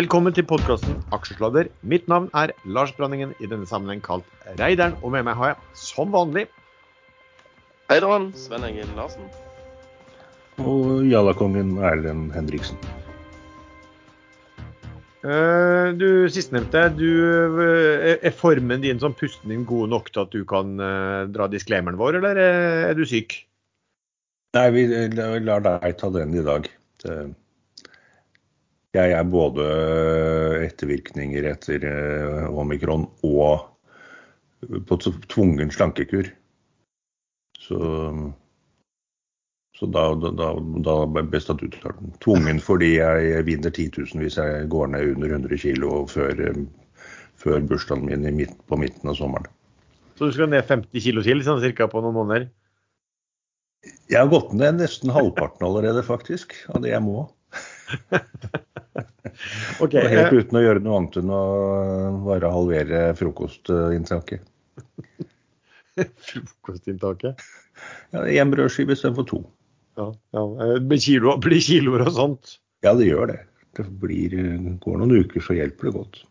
Velkommen til podkasten Aksjesladder. Mitt navn er Lars Branningen, i denne sammenheng kalt Reideren. Og med meg har jeg, som vanlig Heidemann, Sven Egil Larsen. Og jallakongen Erlend Henriksen. Uh, Du sistnevnte, du eh, er formen din som pusten din god nok til at du kan uh, dra disclaimeren vår, eller er du syk? Nei, vi lar deg ta den i dag. Det- Jeg er både ettervirkninger etter eh, omikron og på tvungen slankekur. Så, så da, da, da, er best at du tar den. Tvungen fordi jeg vinner 10 000 hvis jeg går ned under 100 kg før, eh, før bursdagen min i midt, på midten av sommeren. Så du skal ned 50 kilo til, sånn cirka på noen måneder? Jeg har gått ned nesten halvparten allerede, faktisk, av det jeg må. Ok, Og helt eh, uten å gjøre noe annet enn å bare halvere frokostinntaket. Frokostinntaket. Ja, Én brødskive istedenfor to. Ja, ja. eh, Blir kilo, blir kiloer og sånt? Ja, det gjør det. Det blir, går noen uker, så hjelper det godt.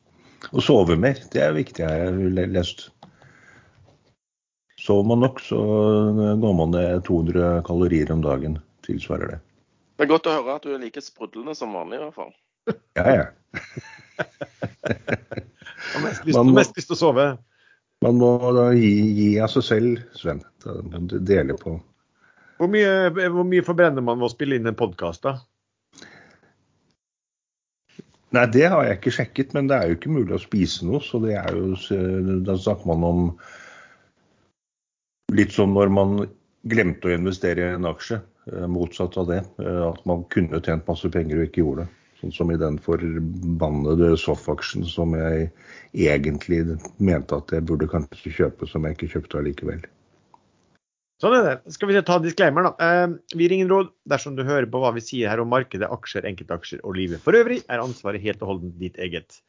Å sove mer, det er viktig, har jeg lest. Sover man nok, så går man ned 200 kalorier om dagen. Tilsvarer det. Det er godt å høre at du er like sprudlende som vanlig, i hvert fall. Ja, ja. Har mest lyst, må- mest lyst til å sove. Man må da gi, gi av seg selv, Sven. Da må du dele på. Hvor mye, hvor mye forbrenner man ved å spille inn en podkast, da? Nei, det har jeg ikke sjekket, men det er jo ikke mulig å spise noe. Så det er jo Da snakker man om litt som når man glemte å investere i en aksje. eh, Motsatt av det. eh, At man kunne tjent masse penger og ikke gjorde det. Sånn som i den forbannede SOF-aksjen som jeg egentlig mente at jeg burde kanskje kjøpe, som jeg ikke kjøpte allikevel. Sånn er det. Skal vi ta disclaimer, da. Eh, vi gir ingen råd. Dersom du hører på hva vi sier her om markedet, aksjer, enkeltaksjer og livet for øvrig, er ansvaret helt og holdent ditt eget.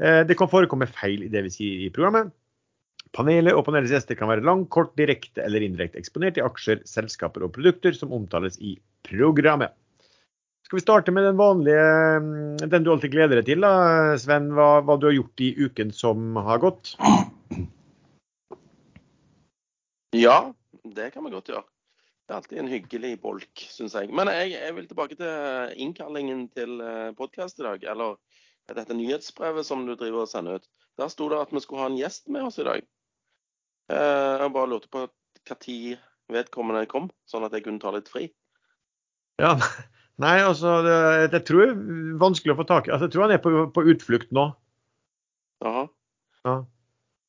Eh, det kan forekomme feil i det vi sier i programmet. Panelet og panelets gjester kan være lang, kort, direkte eller indirekte eksponert i aksjer, selskaper og produkter som omtales i programmet. Skal vi starte med den vanlige, mm, den du alltid gleder deg til, da, Sven? Hva, hva du har gjort i uken som har gått? Ja, det kan vi godt gjøre. Det er alltid en hyggelig bolk, syns jeg. Men jeg, jeg vil tilbake til innkallingen til podkast i dag. Eller dette nyhetsbrevet som du driver og sender ut. Der sto det at vi skulle ha en gjest med oss i dag. Eh, Jeg bare lurte på når vedkommende kom, sånn at jeg kunne ta litt fri. Ja, nei, altså det, Jeg tror det er vanskelig å få tak i. Altså, jeg tror han er på, på utflukt nå. Jaha. Ja.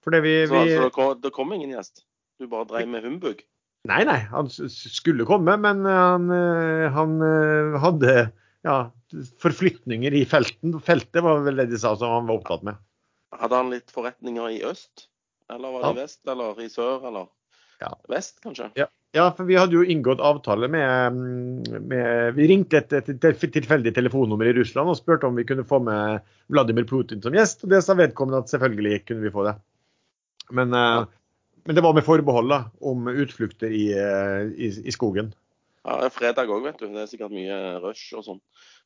Fordi vi, vi så det, kom, det kom ingen gjest? Du bare drev med humbug? Nei, nei, han skulle komme, men han, eh, han eh, hadde ja, forflytninger i felten. Feltet var vel det de sa som han var opptatt med. Hadde han litt forretninger i øst? Eller var det i vest? Eller i sør? Eller Ja. vest, kanskje? Ja, for vi hadde jo inngått avtale med, med Vi ringte et, et, et tilfeldig telefonnummer i Russland og spurte om vi kunne få med Vladimir Putin som gjest. Og det sa vedkommende at selvfølgelig kunne vi få det. Men, ja. men det var med forbehold da, om utflukter i, eh, i, i skogen. Ja, det er fredag òg, vet du. Det er sikkert mye rush og sånn.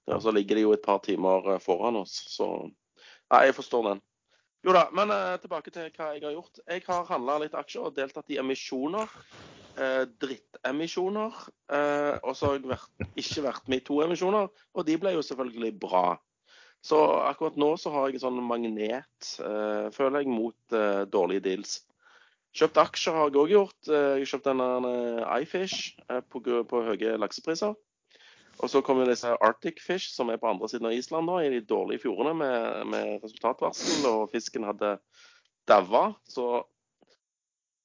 Og så ligger de jo et par timer eh, foran oss, så Nei, jeg forstår den. Jo da, men uh, tilbake til hva jeg har gjort. Jeg har handla litt aksjer og deltatt i emisjoner. Eh, drittemisjoner. Eh, og så har jeg vært, ikke vært med i to emisjoner, og de ble jo selvfølgelig bra. Så akkurat nå så har jeg sånn magnet, føler jeg, mot dårlige deals. Kjøpt aksjer har jeg òg gjort. Jeg har kjøpt eh, iFish på, på høye laksepriser. Og så kommer disse Arctic Fish, som er på andre siden av Island nå, i de dårlige fjordene med, med resultatvarsel, og fisken hadde daua. Så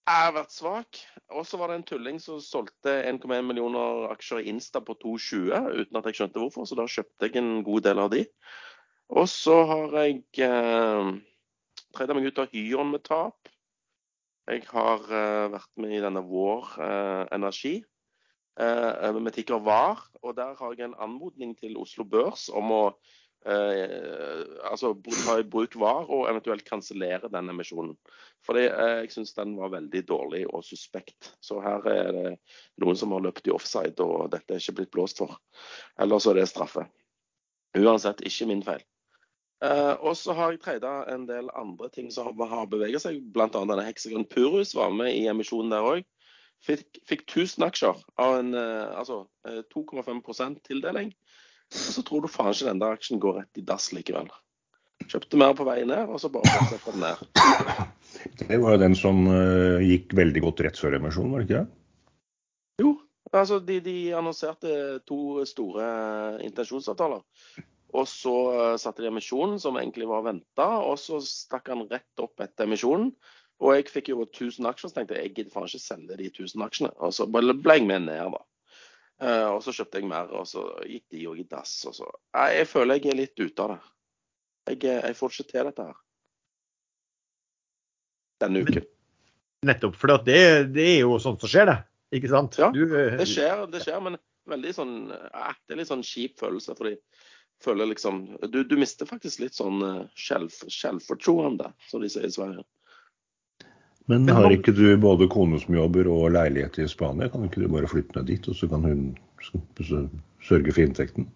jeg har vært svak. Og så var det en tulling som solgte 1,1 millioner aksjer i Insta på 2,20 uten at jeg skjønte hvorfor, så da kjøpte jeg en god del av de. Og så har jeg eh, tredd meg ut av Hyon med tap. Jeg har eh, vært med i denne Vår eh, Energi med ticker VAR, og der har jeg en anmodning til Oslo Børs om å eh, altså ta i bruk VAR og eventuelt kansellere den emisjonen. Fordi eh, jeg syns den var veldig dårlig og suspekt. Så her er det noen som har løpt i offside, og dette er ikke blitt blåst for. Eller så er det straffe. Uansett ikke min feil. Eh, og så har jeg treida en del andre ting som har- har beveget seg. Bl.a. denne Hexagon Purus var med i emisjonen der òg. Fikk, fikk 1000 aksjer av en eh, altså, eh, 2,5 tildeling. Og så tror du faen ikke den der aksjen går rett i dass likevel. Kjøpte mer på vei ned, og så bare fortsetter den ned. Det var jo den som uh, gikk veldig godt rett før emisjonen, var det ikke det? Jo, altså de, de annonserte to store intensjonsavtaler. Og så uh, satte de emisjonen, som egentlig var venta, og så stakk han rett opp etter emisjonen. Og jeg fikk jo 1000 aksjer, så tenkte jeg jeg gidder faen ikke selge de 1000 aksjene. Og så ble jeg med ned, da. Eh, og så kjøpte jeg mer, og så gikk de òg i dass. Og så jeg føler jeg er litt ute av det. Jeg, eh, jeg får ikke til dette her. Denne uken. Nettopp. For det, det er jo sånt som skjer, det. Ikke sant? Ja, Du, eh, Det skjer, det skjer, men veldig sånn eh, Det er litt sånn kjip følelse. fordi føler liksom Du, du mister faktisk litt sånn selv- selvfortroende, som de sier i Sverige. Men har ikke du både kone som jobber og leilighet i Spania? Kan ikke du bare flytte ned dit, og så kan hun sørge for inntekten?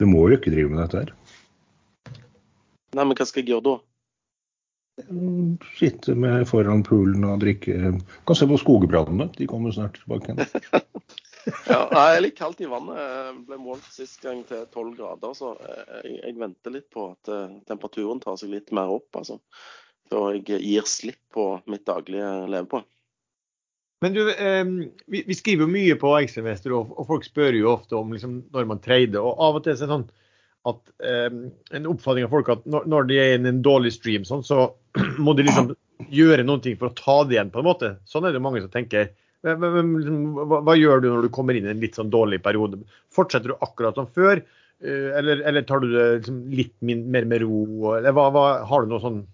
Du må jo ikke drive med dette her. Nei, men hva skal jeg gjøre da? Sitte med foran poolen og drikke Kan se på skogbrannene, de kommer snart tilbake igjen. Ja, jeg er litt kaldt i vannet. Jeg ble målt sist gang til 12 grader, så jeg, jeg venter litt på at eh, temperaturen tar seg litt mer opp, altså. Før jeg gir slipp på mitt daglige leve på. Men du, eh, vi, vi skriver jo mye på Ekstrainvestor, og, og folk spør jo ofte om liksom, når man trader. Og av og til er det sånn at eh, en oppfatning av folk at når, når de er i en dårlig stream, sånn, så må de liksom gjøre noen ting for å ta det igjen, på en måte. Sånn er det mange som tenker. Liksom, hva, hva gjør du når du kommer inn i en litt sånn dårlig periode? Fortsetter du akkurat som før, eh, eller, eller tar du det liksom litt min, mer med ro? Eller hva, hva, har du noe sånn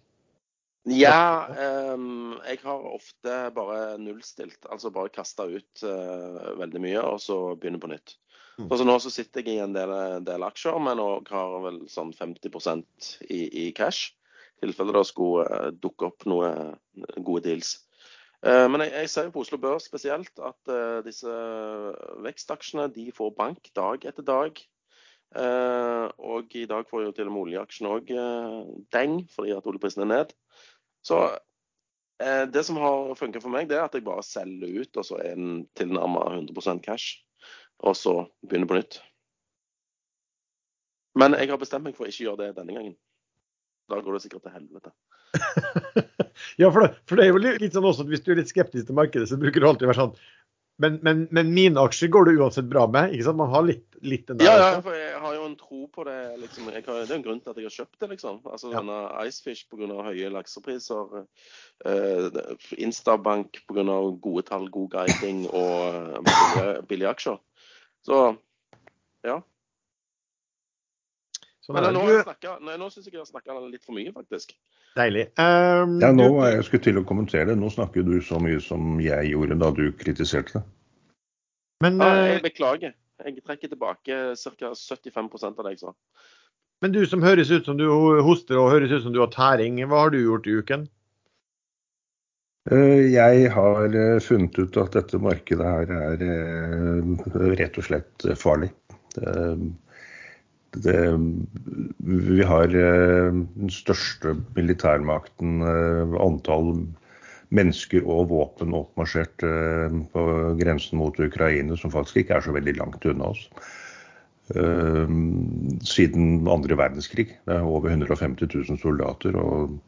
Ja, um, jeg har ofte bare nullstilt. Altså bare kasta ut uh, veldig mye, og så begynne på nytt. Mm. Sånn nå så sitter jeg i en del, del aksjer, men òg har vel sånn 50% i, i cash. I tilfelle det skulle eh, dukke opp noen gode deals. Eh, men jeg, jeg ser jo på Oslo Børs spesielt at eh, disse vekstaksjene de får bank dag etter dag. Eh, og i dag får jo til og med oljeaksjene òg deng fordi at oljeprisen er ned. Så det som har funka for meg, det er at jeg bare selger ut, og så er den tilnærma 100% cash. Og så begynner på nytt. Men jeg har bestemt meg for å ikke gjøre det denne gangen. Da går det sikkert til helvete. Ja, for det, for det er jo litt, sånn også at hvis du er litt skeptisk til markedet, så bruker du alltid å være sånn men, men, men mine aksjer går det uansett bra med. ikke sant? Man har litt, litt den der Ja, ja, for jeg har jo en tro på det. liksom. Har, det er en grunn til at jeg har kjøpt det, liksom. Altså Ja. denne Icefish pga. høye laksepriser. Uh, Instabank pga. gode tall, god guiding og eh, billige, billige aksjer. Så Sånn Men nå, nå syns jeg jeg har snakka litt for mye, faktisk. deilig. Um, Ja, nå var jeg skulle til å kommentere det. Nå snakker du så mye som jeg gjorde da du kritiserte det. men, Ja, eh, jeg beklager. Jeg trekker tilbake ca. 75 av det jeg sa. men du som høres ut som du hoster og høres ut som du har tæring, hva har du gjort i uken? Eh, Jeg har eh, funnet ut at dette markedet her er rett og slett farlig. Det, det, vi har eh, den største militærmakten, eh, antall mennesker og våpen oppmarsjert eh, på grensen mot Ukraina, som faktisk ikke er så veldig langt unna oss. Eh, Siden andre verdenskrig. Det er over 150 000 soldater. og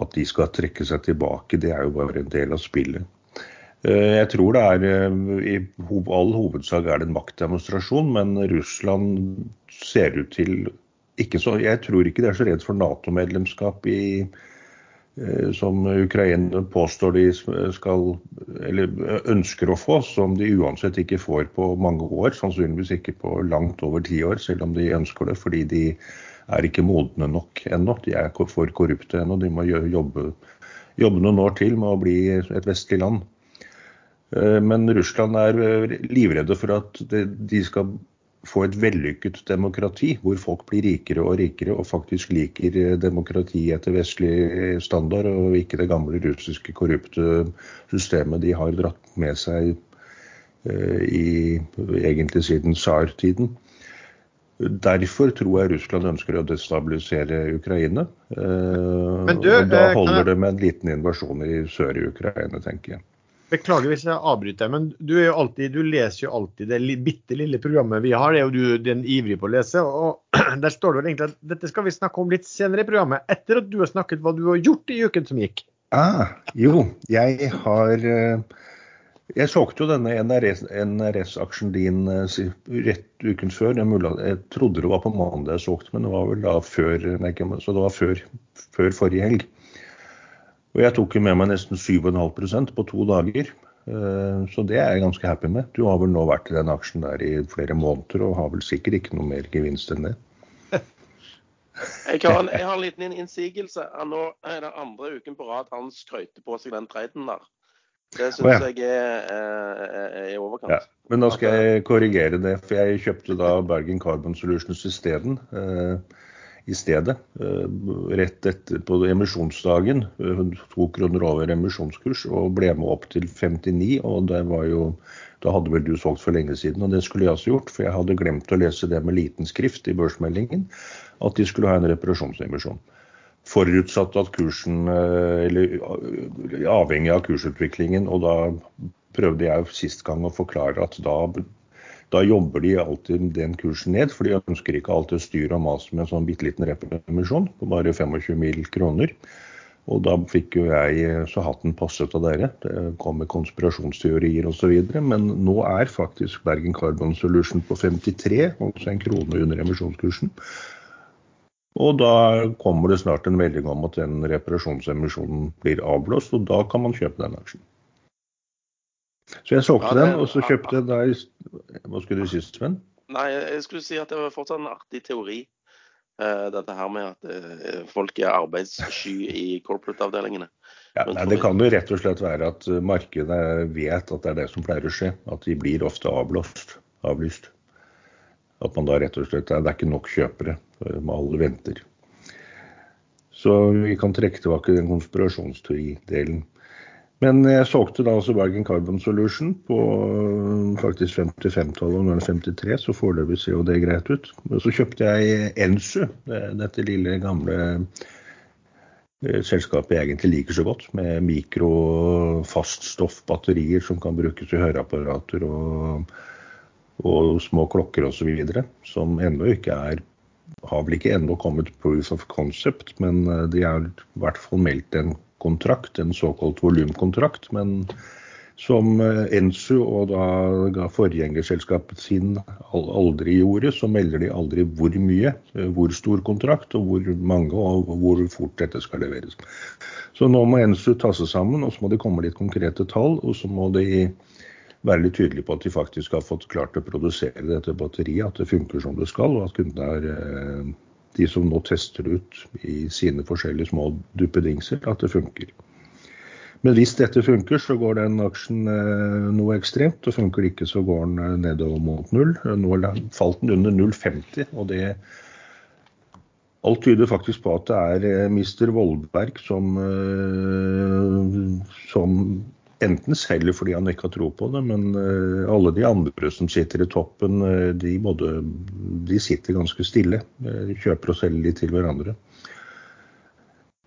at de skal trekke seg tilbake, det er jo bare en del av spillet. Eh, Jeg tror det er eh, i all hovedsak er det en maktdemonstrasjon, men Russland ser ut til så, Jeg tror ikke de er så redd for Nato-medlemskap eh, som Ukraina påstår de skal, eller ønsker å få, som de uansett ikke får på mange år. Sannsynligvis ikke på langt over ti år, selv om de ønsker det. Fordi de er ikke modne nok ennå. De er for korrupte ennå. De må jobbe, jobbe noen år til med å bli et vestlig land. Eh, Men Russland er eh, livredde for at de skal få et vellykket demokrati, hvor folk blir rikere og rikere og faktisk liker eh, demokrati etter vestlig standard, og ikke det gamle russiske korrupte systemet de har dratt med seg eh, i, egentlig siden tsar-tiden. Derfor tror jeg Russland ønsker å destabilisere Ukraina. Men du, og da eh, holder jeg- det med en liten invasjon i sør i Ukraina, tenker jeg. Beklager hvis jeg avbryter, men du, alltid, du leser jo alltid det bitte lille programmet vi har. Det er jo du den ivrig på å lese. og Der står det vel egentlig at dette skal vi snakke om litt senere i programmet, etter at du har snakket hva du har gjort i uken som gikk. Ah, jo, jeg har eh, Jeg solgte jo denne NRS NRS-aksjen din eh, rett uken før. Jeg trodde det var på mandag jeg solgte, men det var vel da før Så det var før, før forrige helg. Og jeg tok jo med meg nesten 7,5% på to dager. Eh, Så det er jeg ganske happy med. Du har vel nå vært i den aksjen der i flere måneder og har vel sikkert ikke noe mer gevinst enn det. Jeg har, en, jeg har en liten innsigelse. Nå er det andre uken på rad han skrøyter på seg den traden der. Det syns oh, ja. jeg er, er, i overkant. Ja, men da skal jeg korrigere det, for jeg kjøpte da Bergen Carbon Solutions i stedet. Eh, I stedet. Eh, rett etter på emisjonsdagen. Hun To kroner over emisjonskurs og ble med opp til 59. Og det var jo Da hadde vel du solgt for lenge siden, og det skulle jeg også gjort. For jeg hadde glemt å lese det med liten skrift i børsmeldingen, at de skulle ha en reparasjonsemisjon. Forutsatt at kursen eh, Eller eh, avhengig av kursutviklingen. Og da prøvde jeg sist gang å forklare at da, da jobber de alltid den kursen ned. For de ønsker ikke alltid styr og mas med en sånn bitte liten repremisjon på bare 25 mill. kroner. Og da fikk jo jeg så hatten passet av dere. Det kom med konspirasjonsteorier osv. Men nå er faktisk Bergen Carbon Solution på 53, altså en krone under emisjonskursen. Og da kommer det snart en melding om at den reparasjonsemisjonen blir avblåst, og da kan man kjøpe den aksjen. Så jeg solgte Ja, det- den, og så kjøpte jeg da i Hva skulle du si, Sven? Nei, jeg skulle si at det var fortsatt en artig teori. Uh, dette her med at uh, folk er arbeidssky i corporate-avdelingene. Ja, nei, det kan jo rett og slett være at uh, markedet vet at det er det som pleier å skje. At de blir ofte avblåst, avlyst. At man da rett og slett Det er ikke nok kjøpere. Alle venter. Så vi kan trekke tilbake den konspirasjonsteoridelen. Men jeg solgte da altså Bergen Carbon Solution på uh, faktisk 55-tallet, og nå er det 53, så foreløpig ser jo det greit ut. Så kjøpte jeg Ensu, dette lille gamle eh, selskapet jeg egentlig liker så godt, med mikrofaststoffbatterier som kan brukes i høreapparater og, og små klokker osv. Som ennå ikke er har vel ikke ennå kommet proof of concept, men eh, de har i hvert fall meldt en kontrakt, en såkalt volumkontrakt. Men som eh, Ensu og da ga forgjengerselskapet sin aldri gjorde, så melder de aldri hvor mye, eh, hvor stor kontrakt og hvor mange og hvor fort dette skal leveres. Så nå må Ensu ta seg sammen, og så må det komme litt konkrete tall. Og så må de være litt tydelige på at de faktisk har fått klart å produsere dette batteriet, at det funker som det skal, og at kundene er eh, de som nå tester ut i sine forskjellige små duppedingser, at det funker. Men hvis dette funker, så går den aksjen eh, noe ekstremt. Og funker det ikke, så går den eh, nedover mot null. Nå falt den under 0,50, og det Alt tyder faktisk på at det er eh, Mr. Vollberg som, som enten selger fordi han ikke har tro på det, men eh, alle de andre som sitter i toppen, eh, de, både, de sitter ganske stille. eh, Kjøper og selger litt til hverandre.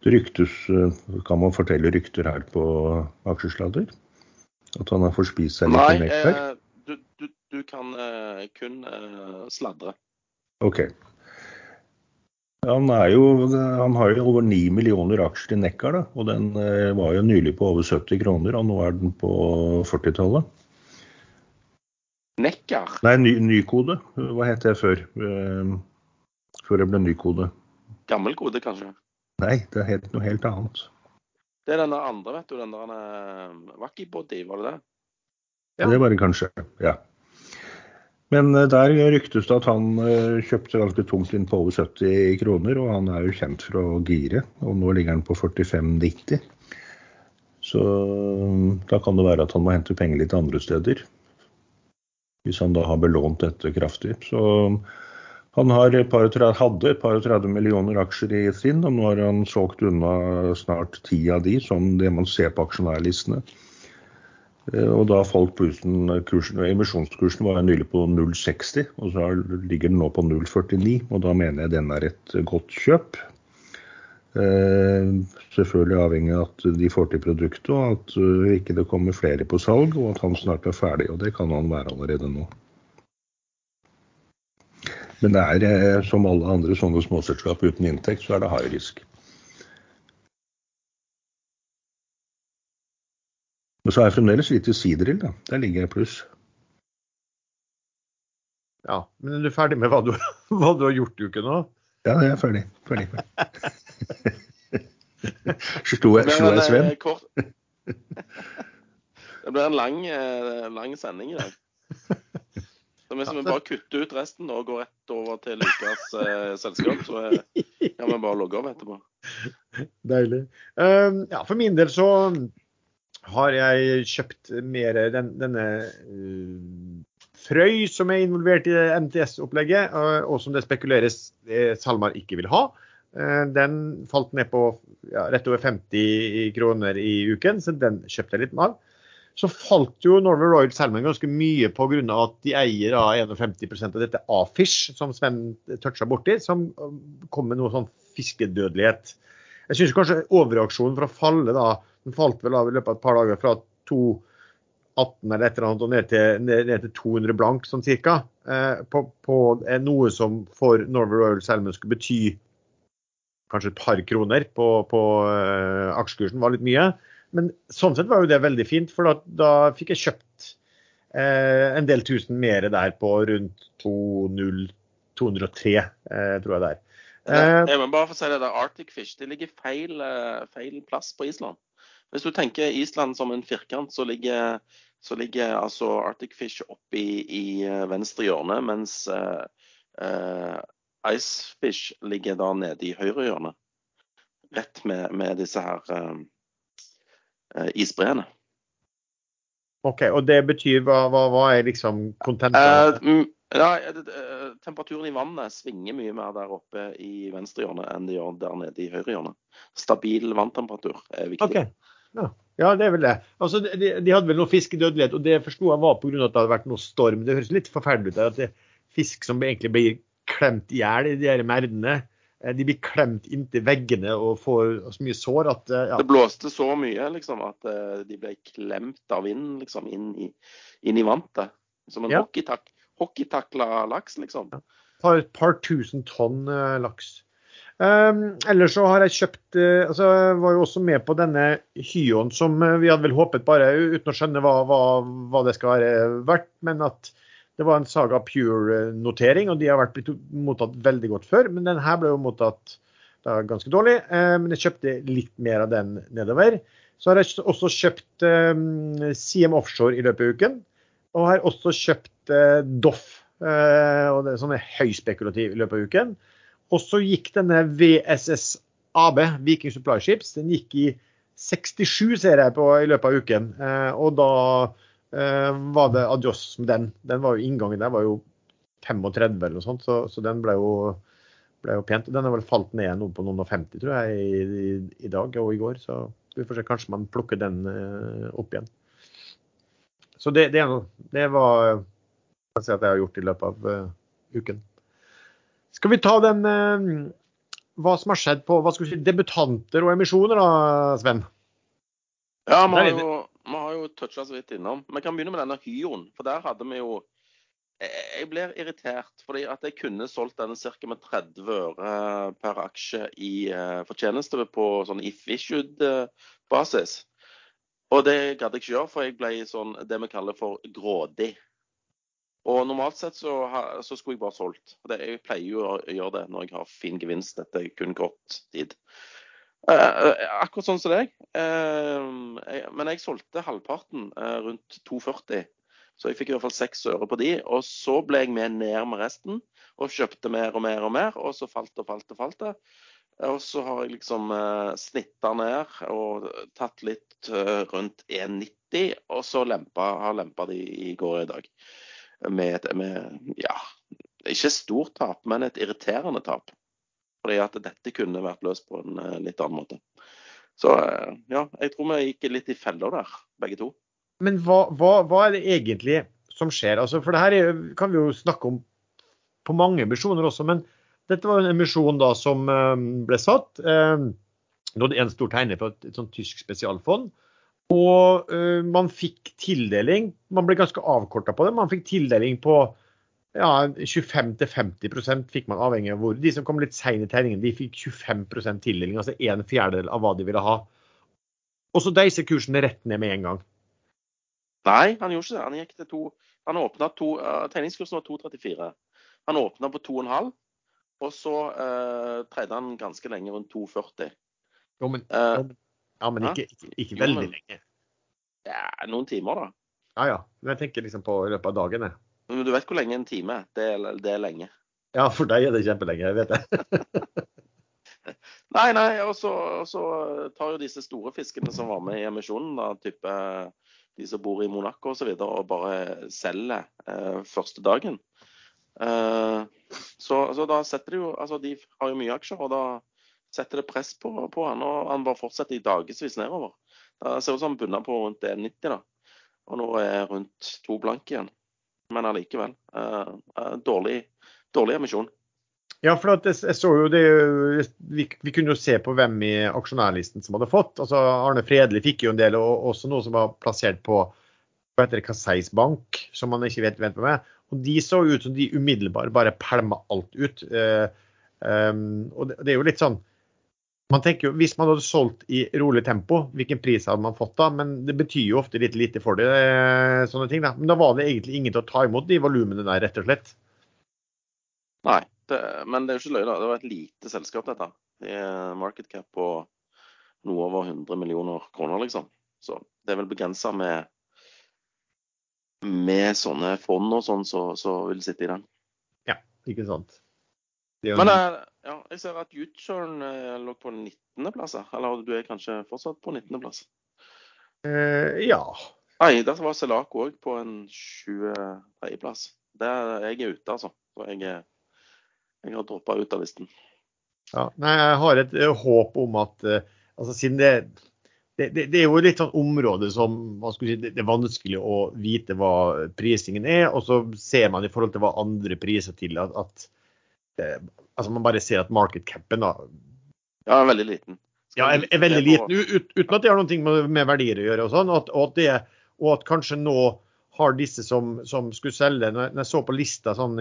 Det ryktes, kan man fortelle rykter her på aksjesladder? At han har forspist seg litt Nei, i nektar? eh, du, du, du kan kun sladre. Ok. Han, er jo, han har jo over 9 millioner aksjer i Nekkar, da, og den eh, var jo nylig på over 70 kroner, og nå er den på 40-tallet. Nekkar. Nei, ny, nykode. Hva het det før? Eh, før det ble nykode. Gammel kode, kanskje. Nei, det het noe helt annet. Det er den andre, vet du. Den der Wackybody, var det det? Ja. Det var det kanskje, ja. Men eh, der ryktes det at han eh, kjøpte ganske tungt inn på over 70 kroner, og han er jo kjent for å gire, og nå ligger han på 45,90. Så mm, da kan det være at han må hente penger litt andre steder. Hvis han da har belånt dette kraftig. Så han har et par, hadde et par og 30 millioner aksjer i Trinn, og nå har han solgt unna snart ti av de, som det man ser på aksjonærlistene. Eh, og da falt kursen, kursen Emisjonskursen var nylig på 0,60, og så ligger den nå på 0,49. Og da mener jeg den er et godt kjøp. Eh, selvfølgelig avhengig av at de får til produktet, og at uh, ikke det kommer flere på salg, og at han snart er ferdig. Og det kan han være allerede nå. Men det er eh, som alle andre sånne småselskap uten inntekt, så er det high risk. Men så er jeg fremdeles litt i Sidril, da. Der ligger jeg pluss. Ja, men er du ferdig med hva du, hva du har gjort i uken nå? Ja, jeg er ferdig. ferdig, ferdig. Slo jeg, slo jeg Sven? Det blir en lang, eh, lang sending i dag. Så hvis vi bare kutter ut resten og går rett over til Lukas eh, selskap, så kan vi bare logge av etterpå. Deilig. Um, ja, for min del så har jeg kjøpt mer den, denne uh, Frøy, som er involvert i NTS-opplegget, uh, og som det spekuleres uh, SalMar ikke vil ha. Den falt ned på ja, rett over 50 kroner i uken, så den kjøpte jeg litt av. Så falt jo Norway Royal Salmon ganske mye pga. at de eier da 51% av dette Afish, som Sven toucha borti, som kom med noe sånn fiskedødelighet. Jeg syns kanskje overreaksjonen for å falle da den falt vel av i løpet av et par dager fra 218 eller et eller annet og ned til, ned, til 200 blank sånn cirka. Eh, på, på noe som for Norway Royal Salmon skulle bety kanskje et par kroner på, på eh, aksjekursen, var litt mye. Men sånn sett var jo det veldig fint, for da, da fikk jeg kjøpt eh, en del tusen mer der på rundt 203, eh, tror jeg det er. jeg må bare få si det der, Arctic Fish det ligger feil, feil plass på Island. Hvis du tenker Island som en firkant, så ligger, så ligger altså Arctic Fish oppe i, i eh, venstre hjørne, mens uh, uh, Icefish ligger da nede i høyre hjørne. Rett med, med disse her uh, isbreene. OK, og det betyr hva, hva, hva er liksom kontentet? Uh, ja, temperaturen i vannet svinger mye mer der oppe i venstre hjørne enn det gjør der nede i høyre hjørne. Stabil vanntemperatur er viktig. Okay. Ja. ja, det er vel det. Altså, de, de hadde vel noe fiskedødelighet, og det forsto jeg var pga. at det hadde vært noe storm. Det høres litt forferdelig ut at det er fisk som egentlig blir klemt i hjel i de her merdene. Eh, de blir klemt inntil veggene og får så mye sår at eh, ja. Det blåste så mye liksom, at eh, de ble klemt av vinden liksom, inn, i, inn i vantet. Som en ja. hockeytakla laks, liksom. Ja. Et par tusen tonn laks. Um, ellers så har jeg kjøpt uh, altså Jeg var jo også med på denne Hyon som uh, vi hadde vel håpet bare, uten å skjønne hva, hva, hva det skal være verdt, men at det var en Saga Pure-notering, og de har vært mottatt veldig godt før. Men den her ble jo mottatt da, ganske dårlig. Uh, men jeg kjøpte litt mer av den nedover. Så har jeg også kjøpt CM Offshore i løpet av uken. Og har også kjøpt Doff, og det er sånn høyspekulativ i løpet av uken. Og så gikk denne VSS AB, Viking Supply Ships, den gikk i 67, ser jeg på i løpet av uken. Eh, og da eh, var det adjøs med den. Den var jo Inngangen der var jo 35 eller noe sånt, så, så den ble jo, ble jo, pent. Den har vel falt ned noe på noen og 50, tror jeg, i, i, i, dag og i går. Så vi får se, kanskje man plukker den eh, opp igjen. Så det, det, det var si jeg har gjort i løpet av uken. Skal vi ta den eh, hva som har skjedd på hva skal vi si, debutanter og emisjoner, da, Sven? Ja, vi har jo, vi har jo toucha så vidt innom. Vi kan begynne med denne Hyoen. For der hadde vi jo Jeg blir irritert fordi at jeg kunne solgt denne ca. med 30 øre per aksje i uh, fortjeneste på sånn if issued-basis. Og det gadd jeg ikke gjøre, for jeg ble sånn det vi kaller for grådig. Og normalt sett så, så, skulle jeg bare solgt. Det, jeg pleier jo å gjøre det når jeg har fin gevinst etter kun kort tid. Eh, akkurat sånn som deg. Eh, men jeg solgte halvparten eh, rundt 2,40. Så jeg fikk i hvert fall seks øre på de. Og så ble jeg med ned med resten og kjøpte mer og mer og mer. Og så falt og falt og falt det. Og så har jeg liksom eh, snitta ned og tatt litt eh, rundt 1,90. Og så lempa, har lempa de i går i dag med, med ja, ikke stort tap, men et irriterende tap. Fordi at dette kunne vært løst på en eh, litt annen måte. Så eh, ja, jeg tror vi gikk litt i feller der, begge to. men hva, hva, hva er det egentlig som skjer? Altså, for det her er, kan vi jo snakke om på mange emisjoner også, men dette var en emisjon da som eh, ble satt. Nå er det en stor tegner på et, et sånt tysk spesialfond. Og uh, man fikk tildeling. Man ble ganske avkorta på det. Man fikk tildeling på ja, 25-50% fikk man avhengig av hvor. De som kom litt seint i tegningen, de fikk 25% tildeling, altså en fjerdedel av hva de ville ha. Og så deiser kursen rett ned med en gang. Nei, han gjorde ikke det. Han gikk til to Han åpna to uh, Tegningskursen var 2,34. Han åpna på 2,5, og så uh, tredde han ganske lenge rundt 2,40. Jo, men, uh, ja, men ikke, ikke, ikke Jo, veldig men- lenge. Ja, noen timer, da. Ja ja. Men jeg tenker liksom på i løpet av dagen. jeg. Men du vet hvor lenge en time er? Det er, det er lenge. Ja, for deg er det kjempelenge, jeg vet det. Nei, nei, og så tar jo disse store fiskene som var med i emisjonen, da, type de som bor i Monaco osv., og, så videre, og bare selger eh, første dagen. Eh, så, så da setter de jo Altså, de har jo mye aksjer, og da setter det press på, på han, og han bare fortsetter i dagevis nedover. Det ser ut som han bunner på rundt 1,90, da. Og nå er jeg rundt to blank igjen. Men allikevel. Eh, eh, dårlig, dårlig emisjon. Ja, for jeg, jeg så jo det vi, vi kunne jo se på hvem i aksjonærlisten som hadde fått. Altså Arne Fredli fikk jo en del, og også noe som var plassert på hva heter det, Kaseis Bank, som man ikke vet hvem er. Og de så ut som de umiddelbart bare pælma alt ut. Eh, um, og det, det er jo litt sånn man tenker jo, Hvis man hadde solgt i rolig tempo, hvilken pris hadde man fått da? Men det betyr jo ofte litt lite for det. eh, sånne ting da. Men da var det egentlig ingen til å ta imot de volumene der, rett og slett. Nei, det, men det er jo ikke løgn. da. Det var et lite selskap, dette. Det er market cap på noe over 100 millioner kroner, liksom. Så det er vel begrensa med med sånne fond og sånn som så, vil sitte i den. Ja, Ikke sant? Men en- eh, ja, jeg ser at U-turn eh, lå på 19.-plass. Eller du er kanskje fortsatt på 19.-plass? eh, ja. Nei, der var Celaco òg på en 23.-plass. Jeg er ute, altså. Så jeg, jeg har droppa ut av listen. Ja, nei, jeg har et eh, håp om at altså siden det, det, det, det er jo litt sånn område som si, det, det er vanskelig å vite hva prisingen er, og så ser man i forhold til hva andre priser til at, at eh, altså man bare ser at market capen da, Ja, veldig liten. Skal ja, er, er veldig liten, ut, uten at det har noe med, med verdier å gjøre. Og sånn, og at, og at, det, og at kanskje nå har disse som, som skulle selge Når når jeg så på lista sånn,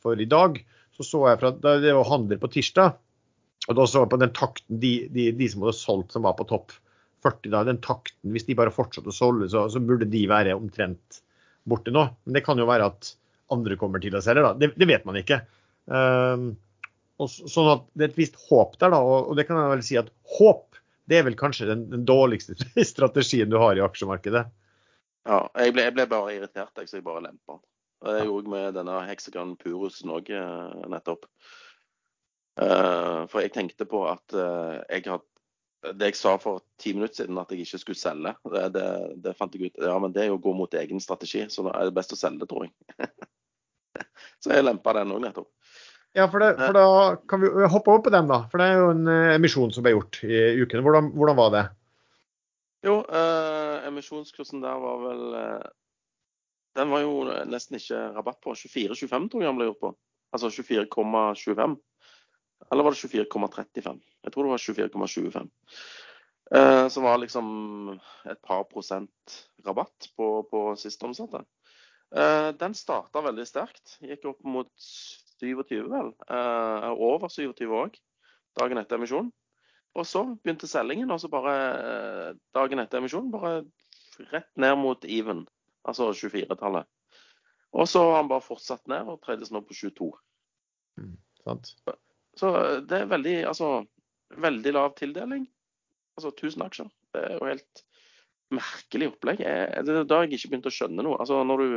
for i dag, så så jeg fra det var handel på tirsdag. Og da så jeg på den takten de, de, de som hadde solgt som var på topp 40, da, den takten, hvis de bare fortsatte å solge, så, så burde de være omtrent borte nå. Men det kan jo være at andre kommer til å selge, da. Det, det vet man ikke. Um, sånn at Det er et visst håp der, da. Og, det kan jeg vel si at håp det er vel kanskje den, den dårligste strategien du har i aksjemarkedet. Ja, jeg ble, jeg ble bare irritert, jeg, så jeg bare lempa. Og Det gjorde jeg med denne Hexagon Purusen òg nettopp. Eh, for jeg tenkte på at eh, jeg hadde det jeg sa for ti minutter siden, at jeg ikke skulle selge, det, det, det fant jeg ut Ja, men det er jo å gå mot egen strategi, så da er det best å selge, tror jeg. så jeg lempa den òg nettopp. Ja, for, det, for da kan vi hoppe over på den, da. For det er jo en eh, emisjon som ble gjort i ukene. Hvordan, hvordan var det? Jo, eh, emisjonskursen der var vel eh, Den var jo nesten ikke rabatt på. 24,25 tror jeg den ble gjort på. Altså 24,25. Eller var det 24,35? Jeg tror det var 24,25. Eh, som var liksom et par prosent rabatt på, på siste omsatte. Eh, den starta veldig sterkt. Gikk opp mot 27, vel. Eh, over 27 òg, dagen etter emisjonen. Og så begynte selgingen, og så bare eh, dagen etter emisjonen bare rett ned mot even, altså 24-tallet. Og så har han bare fortsatt ned og tredjes nå på 22. Sant? Så eh, det er veldig, altså, veldig lav tildeling. Altså 1000 aksjer. Det er jo helt merkelig opplegg. Jeg- Det er da jeg ikke begynte å skjønne noe. Altså når du,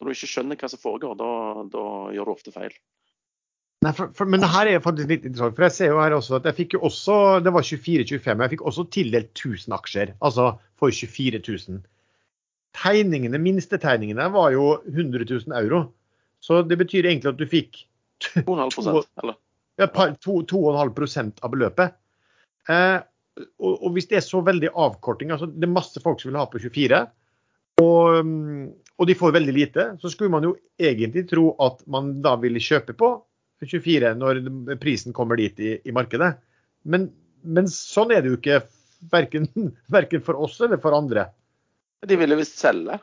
når du ikke skjønner hva som foregår, da, da gjør du ofte feil. Nei, for, for, men det her er faktisk litt interessant. For jeg ser jo her også at jeg fikk jo også Det var 24-25. Jeg fikk også tildelt 1000 aksjer. Altså for 24 000. Tegningene, minstetegningene var jo 100 000 euro. Så det betyr egentlig at du fikk 2,5 eller? ja, et par- 2,5 av beløpet. Eh, og, og hvis det er så veldig avkorting, altså det er masse folk som vil ha på 24, Og, mm, og de får veldig lite. Så skulle man jo egentlig tro at man da ville kjøpe på 24 når prisen kommer dit i, i markedet. Men, men, sånn er det jo ikke verken, verken for oss eller for andre. De ville visst selge.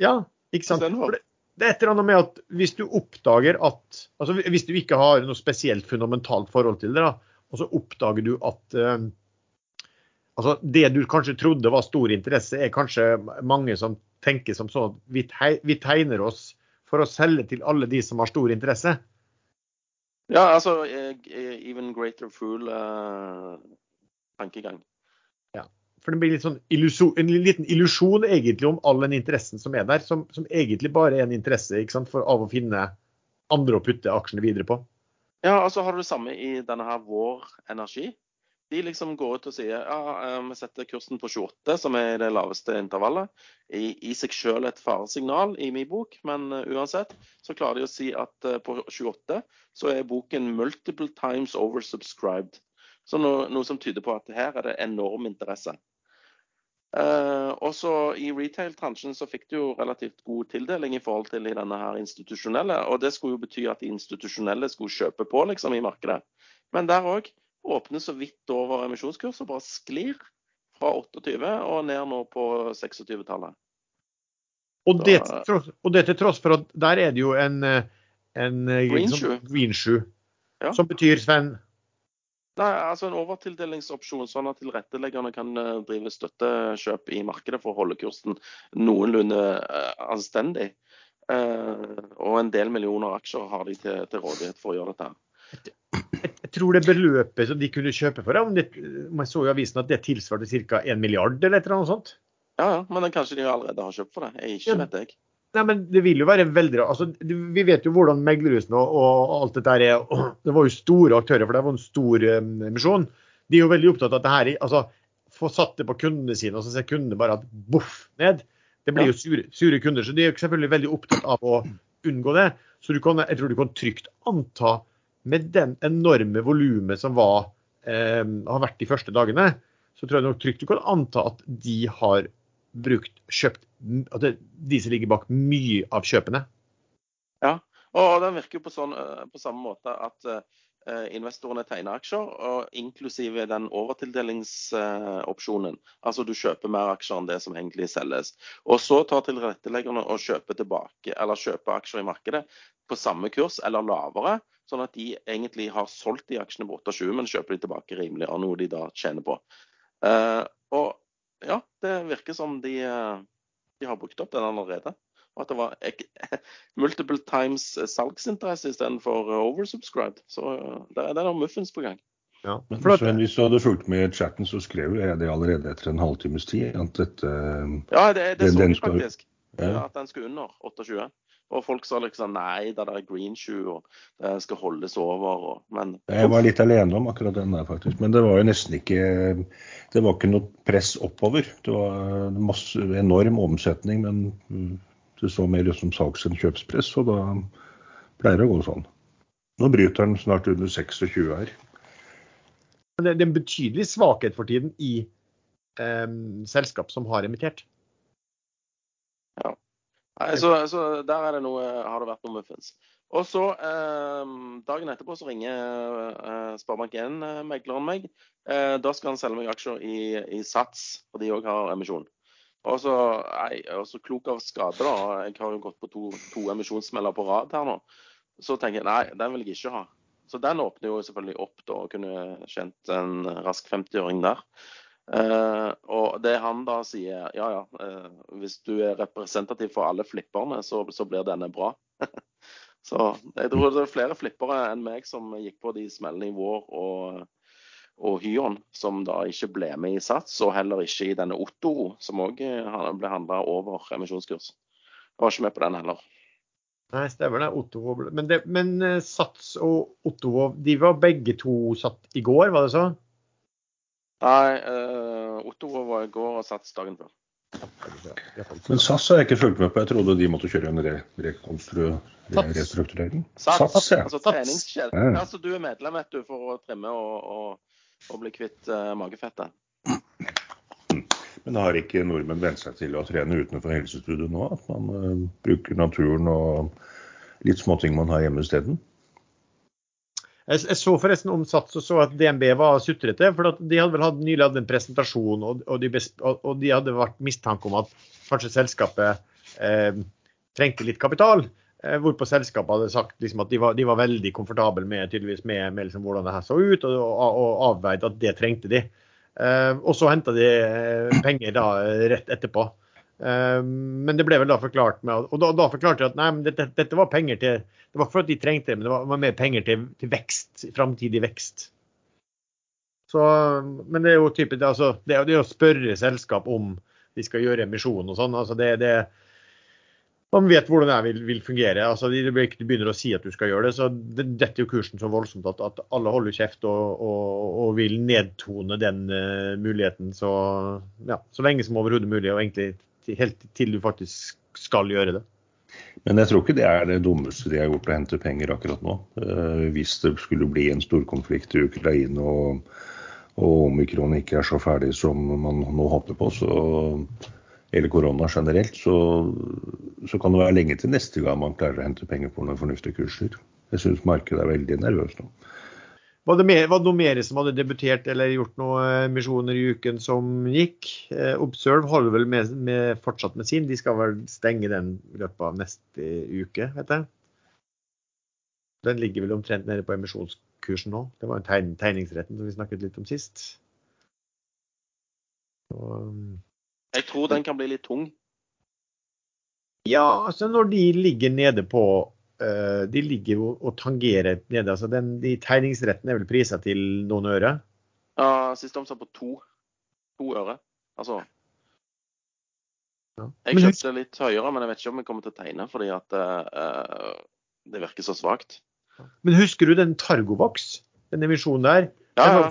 Ja, ikke sant. For det, det er et eller annet med at hvis du oppdager at altså Hvis du ikke har noe spesielt fundamentalt forhold til det, da, og så oppdager du at uh, altså det du kanskje trodde var stor interesse, er kanskje mange som tenker som sånn at vi, vi tegner oss for å selge til alle de som har stor interesse. Ja, altså eh, even greater fool uh, ja, For det blir sånn illusion, en liten illusjon egentlig om all den interessen som er der, som, som egentlig bare er en interesse sant, for, av å finne andre å putte aksjene videre på. Ja, og så har du det samme i denne her Vår Energi. De liksom går ut og sier ja, eh, vi setter kursen på 28, som er det laveste intervallet. I, i seg selv et faresignal i min bok, men uh, uansett så klarer de å si at uh, på 28 så er boken 'multiple times oversubscribed'. Så noe, noe som tyder på at her er det enorm interesse. Uh, også I retail-bransjen så fikk du jo relativt god tildeling i forhold til i denne her institusjonelle. og Det skulle jo bety at de institusjonelle skulle kjøpe på liksom i markedet. Men der òg åpner så vidt over emisjonskurs og bare sklir fra 28 og ned nå på 26-tallet. Og, og, det til tross for at der er det jo en, en greenshoe, green ja. som betyr, Sven, Nei, altså En overtildelingsopsjon, sånn at tilretteleggerne kan eh, drive støttekjøp i markedet for å holde kursen noenlunde anstendig. Og en del millioner aksjer har de til, til rådighet for å gjøre dette. Tror det beløpet som de kunne kjøpe for, om, det, man så i avisen at det tilsvarte ca. 1 milliard eller et eller annet sånt? Ja, ja, men kanskje de allerede har kjøpt for det. Jeg ikke vet jeg. Nei, men Det vil jo være veldig altså, Vi vet jo hvordan meglerhusene og, og, alt dette er. Det var jo store aktører, for det var en stor um, emisjon. De er jo veldig opptatt av at det her altså, få satt det på kundene sine, og så ser kundene bare at boff ned. Det blir jo sure, sure, kunder. Så de er jo selvfølgelig veldig opptatt av å unngå det. Så kan, jeg tror du kan trygt anta, med den enorme volumet som var, eh, har vært de første dagene, så tror jeg nok trygt du kan anta at de har brukt, kjøpt at det, de som ligger bak mye av kjøpene. Ja, og den virker på, sånn, eh, på samme måte at eh, investorene tegner aksjer, og inklusive den overtildelingsopsjonen. Eh, altså du kjøper mer aksjer enn det som egentlig selges. Og så tar tilretteleggerne og kjøper tilbake, eller kjøper aksjer i markedet på samme kurs eller lavere. Sånn at de egentlig har solgt de aksjene på 28, men kjøper de tilbake rimeligere, noe de da tjener på. Uh, og ja, det virker som de, eh, de har brukt opp den allerede. Og at det var multiple times salgsinteresse istedenfor oversubscribed. Så eh, det er noen muffins på gang. Ja, men Sven, hvis du hadde fulgt med i chatten, så skrev jeg det allerede etter en halvtimes tid. at dette... Ja, det, det så vi faktisk. Ja. At den skulle under 28. Og folk sa liksom nei, det er green shoe, og det skal holdes over. Og, men Jeg var litt alene om akkurat den der, faktisk. Men det var jo nesten ikke Det var ikke noe press oppover. Det var masse, enorm omsetning, men det så mer ut som salgs- enn kjøpspress, og da pleier det å gå sånn. Nå bryter den snart under 26 her. Det er en betydelig svakhet for tiden i eh, selskap som har emittert. Ja. Nei, så, så, der er det noe, har det vært noe muffins. Og så, eh, Dagen etterpå så ringer eh, Sparebank1-megleren meg. Eh, da skal han selge meg aksjer i, i Sats, for de òg har emisjon. Og så, nei, og så klok av skade, da. Jeg har jo gått på to, to emisjonssmeller på rad her nå. Så tenker jeg nei, den vil jeg ikke ha. Så den åpner jo selvfølgelig opp da, og kunne tjent en rask 50-åring der. Uh, og det han da sier, ja ja, uh, hvis du er representativ for alle flipperne, så, så blir denne bra. så jeg tror det er flere flippere enn meg som gikk på de smellene i vår og, og Hyon, som da ikke ble med i Sats, og heller ikke i denne Otto, som òg eh, ble handla over emisjonskurs. Var ikke med på den heller. Nei, stemmer det. Otto, men, det, men Sats og Otto de var begge to satt i går, var det så? Nei, uh, Otto var i går og sats dagen før. Men SAS har jeg ikke fulgt med på. Jeg trodde de måtte kjøre en re restrukturering. Sats, Sats ja. altså treningskjede. Ja. Altså, du er medlem vet du, for å trimme og, og, og bli kvitt uh, magefettet. Men har ikke nordmenn vent seg til å trene utenfor helsestudio nå? At man uh, bruker naturen og litt småting man har hjemme isteden? Jeg, så forresten om Sats og så at DNB var sutrete. For de hadde vel hatt, nylig hatt en presentasjon, og, og, de, og, de, hadde vært mistanke om at kanskje selskapet eh, trengte litt kapital. Eh, hvorpå selskapet hadde sagt liksom, at de var, de var, veldig komfortable med, med, med liksom, hvordan det her så ut, og, og avveide at det trengte de. Eh, og så henta de eh, penger da rett etterpå. Eh, men det ble vel da forklart med Og da, da forklarte de at nei, dette, dette, var penger til Det var ikke for at de trengte det, men det var, var mer penger til, til vekst, framtidig vekst. Så, men det er jo typisk, det, altså, det, det å spørre selskap om de skal gjøre emisjon og sånn. altså det, det man vet hvordan det vil, vil fungere. altså De begynner å si at du skal gjøre det. så det, er jo kursen så voldsomt at, at alle holder kjeft og, og, og vil nedtone den uh, muligheten så, ja, så lenge som overhodet mulig. og egentlig helt til du faktisk skal gjøre det. Men jeg tror ikke det er det dummeste de har gjort å hente penger akkurat nå. Uh, hvis det skulle bli en storkonflikt i Ukraina og, og omikron ikke er så ferdig som man nå håper på, så, eller korona generelt, så, så, kan det være lenge til neste gang man klarer å hente penger på noen fornuftige kurser. Jeg syns markedet er veldig nervøst nå. Var det, mer, var det, noe mer som hadde debutert eller gjort noen misjoner i uken som gikk? Eh, Observe holder vel med, med, fortsatt med sin. De skal vel stenge den i løpet av neste uke, vet jeg. Den ligger vel omtrent nede på emisjonskursen nå. Det var tegn, tegningsretten som vi snakket litt om sist. Og, jeg tror den kan bli litt tung. Ja, altså når de ligger nede på Eh, de ligger jo og tangerer nede. altså den, De tegningsrettene er vel prisa til noen øre? Ja, siste omsatt på to. To øre. Altså ja. Jeg kjøpte litt høyere, men jeg vet ikke om jeg kommer til å tegne fordi at uh, det virker så svakt. Men husker du den Targovax, den emisjonen der? Ja, ja.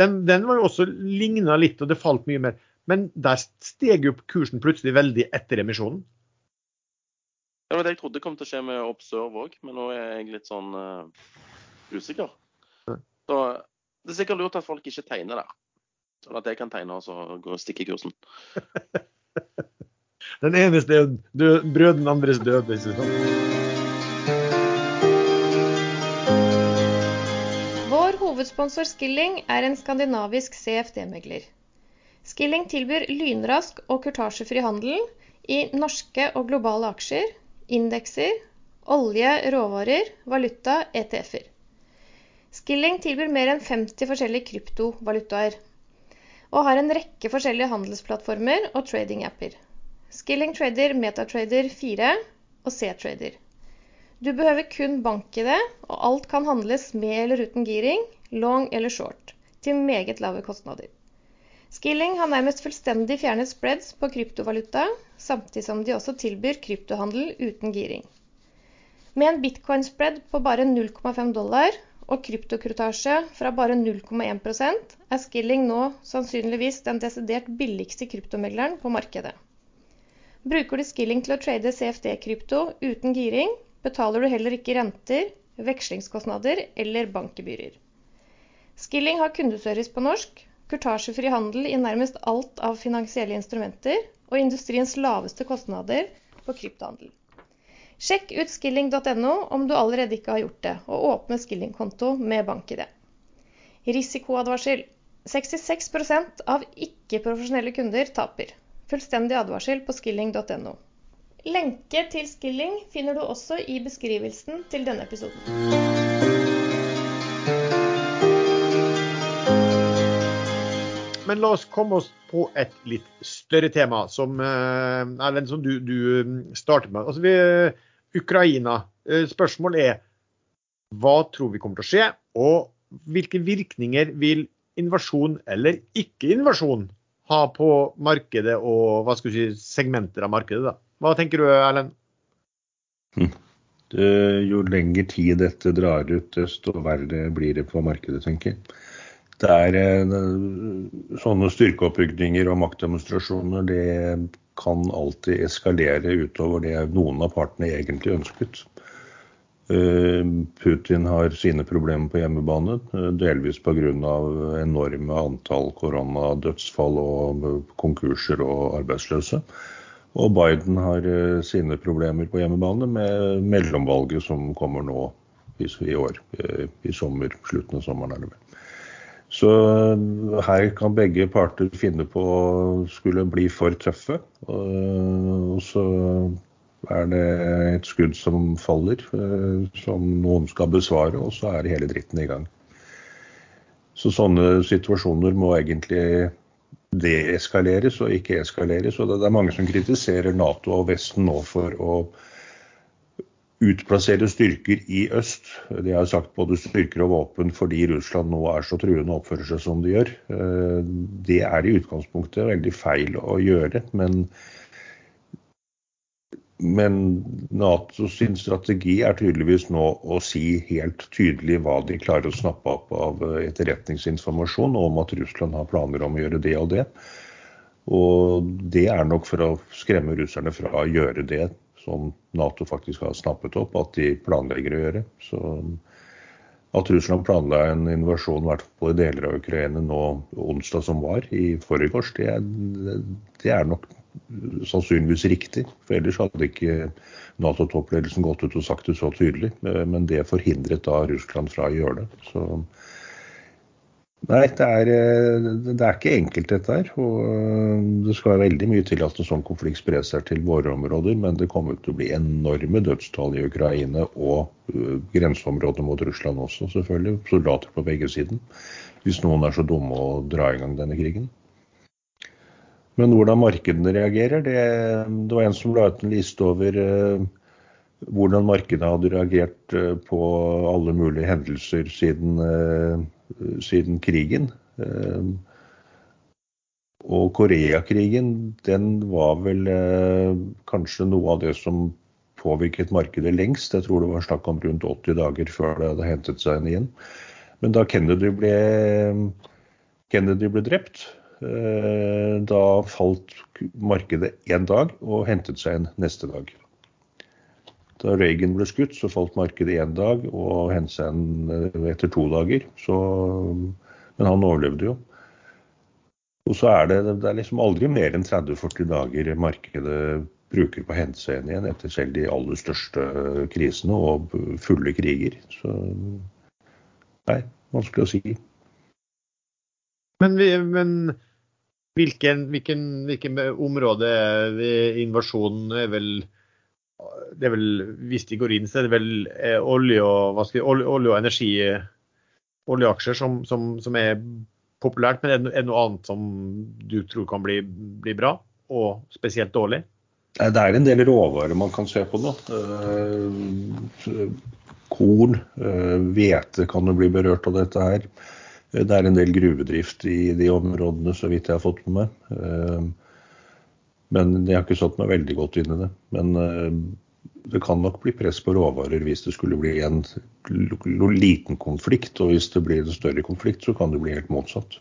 Den, den, var jo også ligna litt, og det falt mye mer. Men der steg jo kursen plutselig veldig etter emisjonen. Det var det jeg trodde kom til å skje med Observe òg, men nå er jeg litt sånn uh, usikker. Så det er sikkert lurt at folk ikke tegner der. Sånn at jeg kan tegne og så gå og stikke kursen. den eneste er død, brød, den andres død. Liksom. Vår hovedsponsor Skilling er en skandinavisk CFD-megler. Skilling tilbyr lynrask og kurtasjefri handel i norske og globale aksjer indekser, olje, råvarer, valuta, ETF-er. Skilling tilbyr mer enn 50 forskjellige kryptovalutaer og har en rekke forskjellige handelsplattformer og trading-apper. Skilling trader Metatrader 4 og C-trader. Du behøver kun bank-ID, og alt kan handles med eller uten giring, long eller short, til meget lave kostnader. Skilling har nærmest fullstendig fjernet spreads på kryptovaluta, samtidig som de også tilbyr kryptohandel uten giring. Med en bitcoin-spread på bare 0,5 dollar og kryptokrutasje fra bare 0,1% er Skilling nå sannsynligvis den desidert billigste kryptomegleren på markedet. Bruker du Skilling til å trade CFD-krypto uten giring, betaler du heller ikke renter, vekslingskostnader eller bankgebyrer. Skilling har kundeservice på norsk, kurtasjefri handel i nærmest alt av finansielle instrumenter og industriens laveste kostnader på kryptohandel. Sjekk ut skilling.no om du allerede ikke har gjort det, og åpne skillingkonto med bank-ID. Risikoadvarsel. 66 av ikke-profesjonelle kunder taper. Fullstendig advarsel på skilling.no. Lenke til Skilling finner du også i beskrivelsen til denne episoden. Men la oss komme oss på et litt større tema, som, eh, Erlend, som du, du mm, startet med. Altså, vi, Ukraina. Eh, spørsmålet er hva tror vi kommer til å skje, og hvilke virkninger vil invasjon eller ikke invasjon ha på markedet og hva skal si, segmenter av markedet? da? Hva tenker du, Erlend? Hm. Det, jo lengre tid dette drar ut, desto verre blir det på markedet, tenker jeg. Det er eh, sånne styrkeoppbygninger og maktdemonstrasjoner det kan alltid eskalere utover det noen av partene egentlig ønsket. Eh, Putin har sine problemer på hjemmebane, eh, delvis pga. enorme antall koronadødsfall og konkurser og arbeidsløse. Og Biden har sine problemer på hjemmebane med mellomvalget som kommer nå i år. I sommer, slutten av sommeren er det vel. Så her kan begge parter finne på å skulle bli for tøffe. Og så er det et skudd som faller, eh, som noen skal besvare, og så er hele dritten i gang. Så sånne situasjoner må egentlig deeskaleres og ikke eskaleres. Og det er mange som kritiserer Nato og Vesten nå for å utplassere styrker i øst. De har sagt både styrker og våpen fordi Russland nå er så truende og oppfører seg som de gjør. Eh, det er i utgangspunktet veldig feil å gjøre, men, men sin strategi er tydeligvis nå å si helt tydelig hva de klarer å snappe opp av etterretningsinformasjon om at Russland har planer om å gjøre det og det. Og det er nok for å skremme russerne fra å gjøre det som Nato faktisk har snappet opp at de planlegger å gjøre. Så at Russland planla en invasjon i hvert fall i deler av Ukraina nå onsdag som var, i forgårs, det, det er nok sannsynligvis riktig. For ellers hadde ikke Nato-toppledelsen gått ut og sagt det så tydelig. Men det forhindret da Russland fra å gjøre det. Så Nei, det er, eh, det er, ikke enkelt dette her. og eh, Det skal være veldig mye til at en sånn konflikt sprer seg til våre områder. Men det kommer til å bli enorme dødstall i Ukraina og grenseområdene mot Russland også, selvfølgelig. Soldater på begge siden. Hvis noen er så dumme å dra i gang denne krigen. Men hvordan markedene reagerer, det, det var en som la ut en liste over hvordan markedet hadde reagert på alle mulige hendelser siden siden krigen. Eh, og Koreakrigen den var vel eh, kanskje noe av det som påvirket markedet lengst. Jeg tror det var snakk om rundt 80 dager før det hadde hentet seg inn igjen. Men da Kennedy ble, Kennedy ble drept, eh, da falt markedet én dag og hentet seg inn neste dag. Da Reagan ble skutt, så falt markedet én dag, og Hensen eh, etter to dager. Så, men han overlevde jo. Og så er det, det er liksom aldri mer enn 30-40 dager markedet bruker på Hensen igjen etter selv de aller største krisene og fulle kriger. Så nei, vanskelig å si. Men, men hvilken, hvilken, hvilken område invasjonen er vel det er vel, Hvis de går inn, så er det vel eh, olje og, skal, olje, olje og energi, oljeaksjer som, som, som, er populært. Men er det, noe annet som du tror kan bli, bli, bra, og spesielt dårlig? Det er en del råvarer man kan se på nå. Eh, korn, eh, hvete kan jo bli berørt av dette her. Det er en del gruvedrift i de områdene, så vidt jeg har fått med meg. Men jeg har ikke satt meg veldig godt inn i det. Men eh, det kan nok bli press på råvarer hvis det skulle bli en liten konflikt. Og hvis det blir en større konflikt, så kan det bli helt motsatt.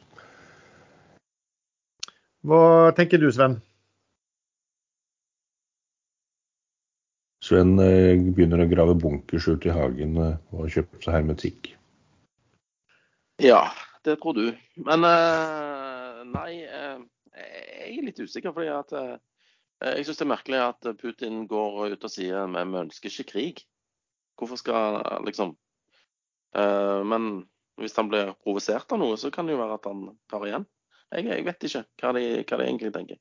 Hva tenker du, Sven? Sven eh, begynner å grave bunkers ute i hagen eh, og kjøpe seg hermetikk. Ja, det tror du. Men nei er litt usikker. fordi at eh, Jeg syns det er merkelig at Putin går ut og sier at vi ønsker ikke krig. Hvorfor skal liksom eh, Men hvis han blir provosert av noe, så kan det jo være at han tar igjen. Jeg, jeg vet ikke hva de, hva de, egentlig tenker.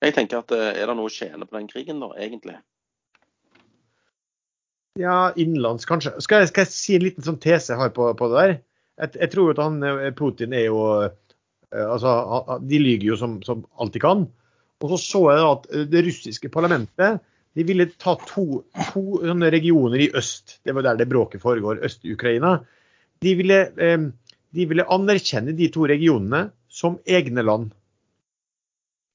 Jeg tenker at eh, Er det noe å tjene på den krigen, da, egentlig? Ja, innenlands kanskje. Skal jeg, skal jeg, si en liten sånn tese jeg har på, på det der? Jeg, jeg tror at han, Putin er jo Eh, altså, de lyver jo som, som alt de kan. Og så så jeg at eh, det russiske parlamentet de ville ta to, to regioner i øst. Det var der det bråket foregår, Øst-Ukraina. De, eh, de, ville anerkjenne de to regionene som egne land.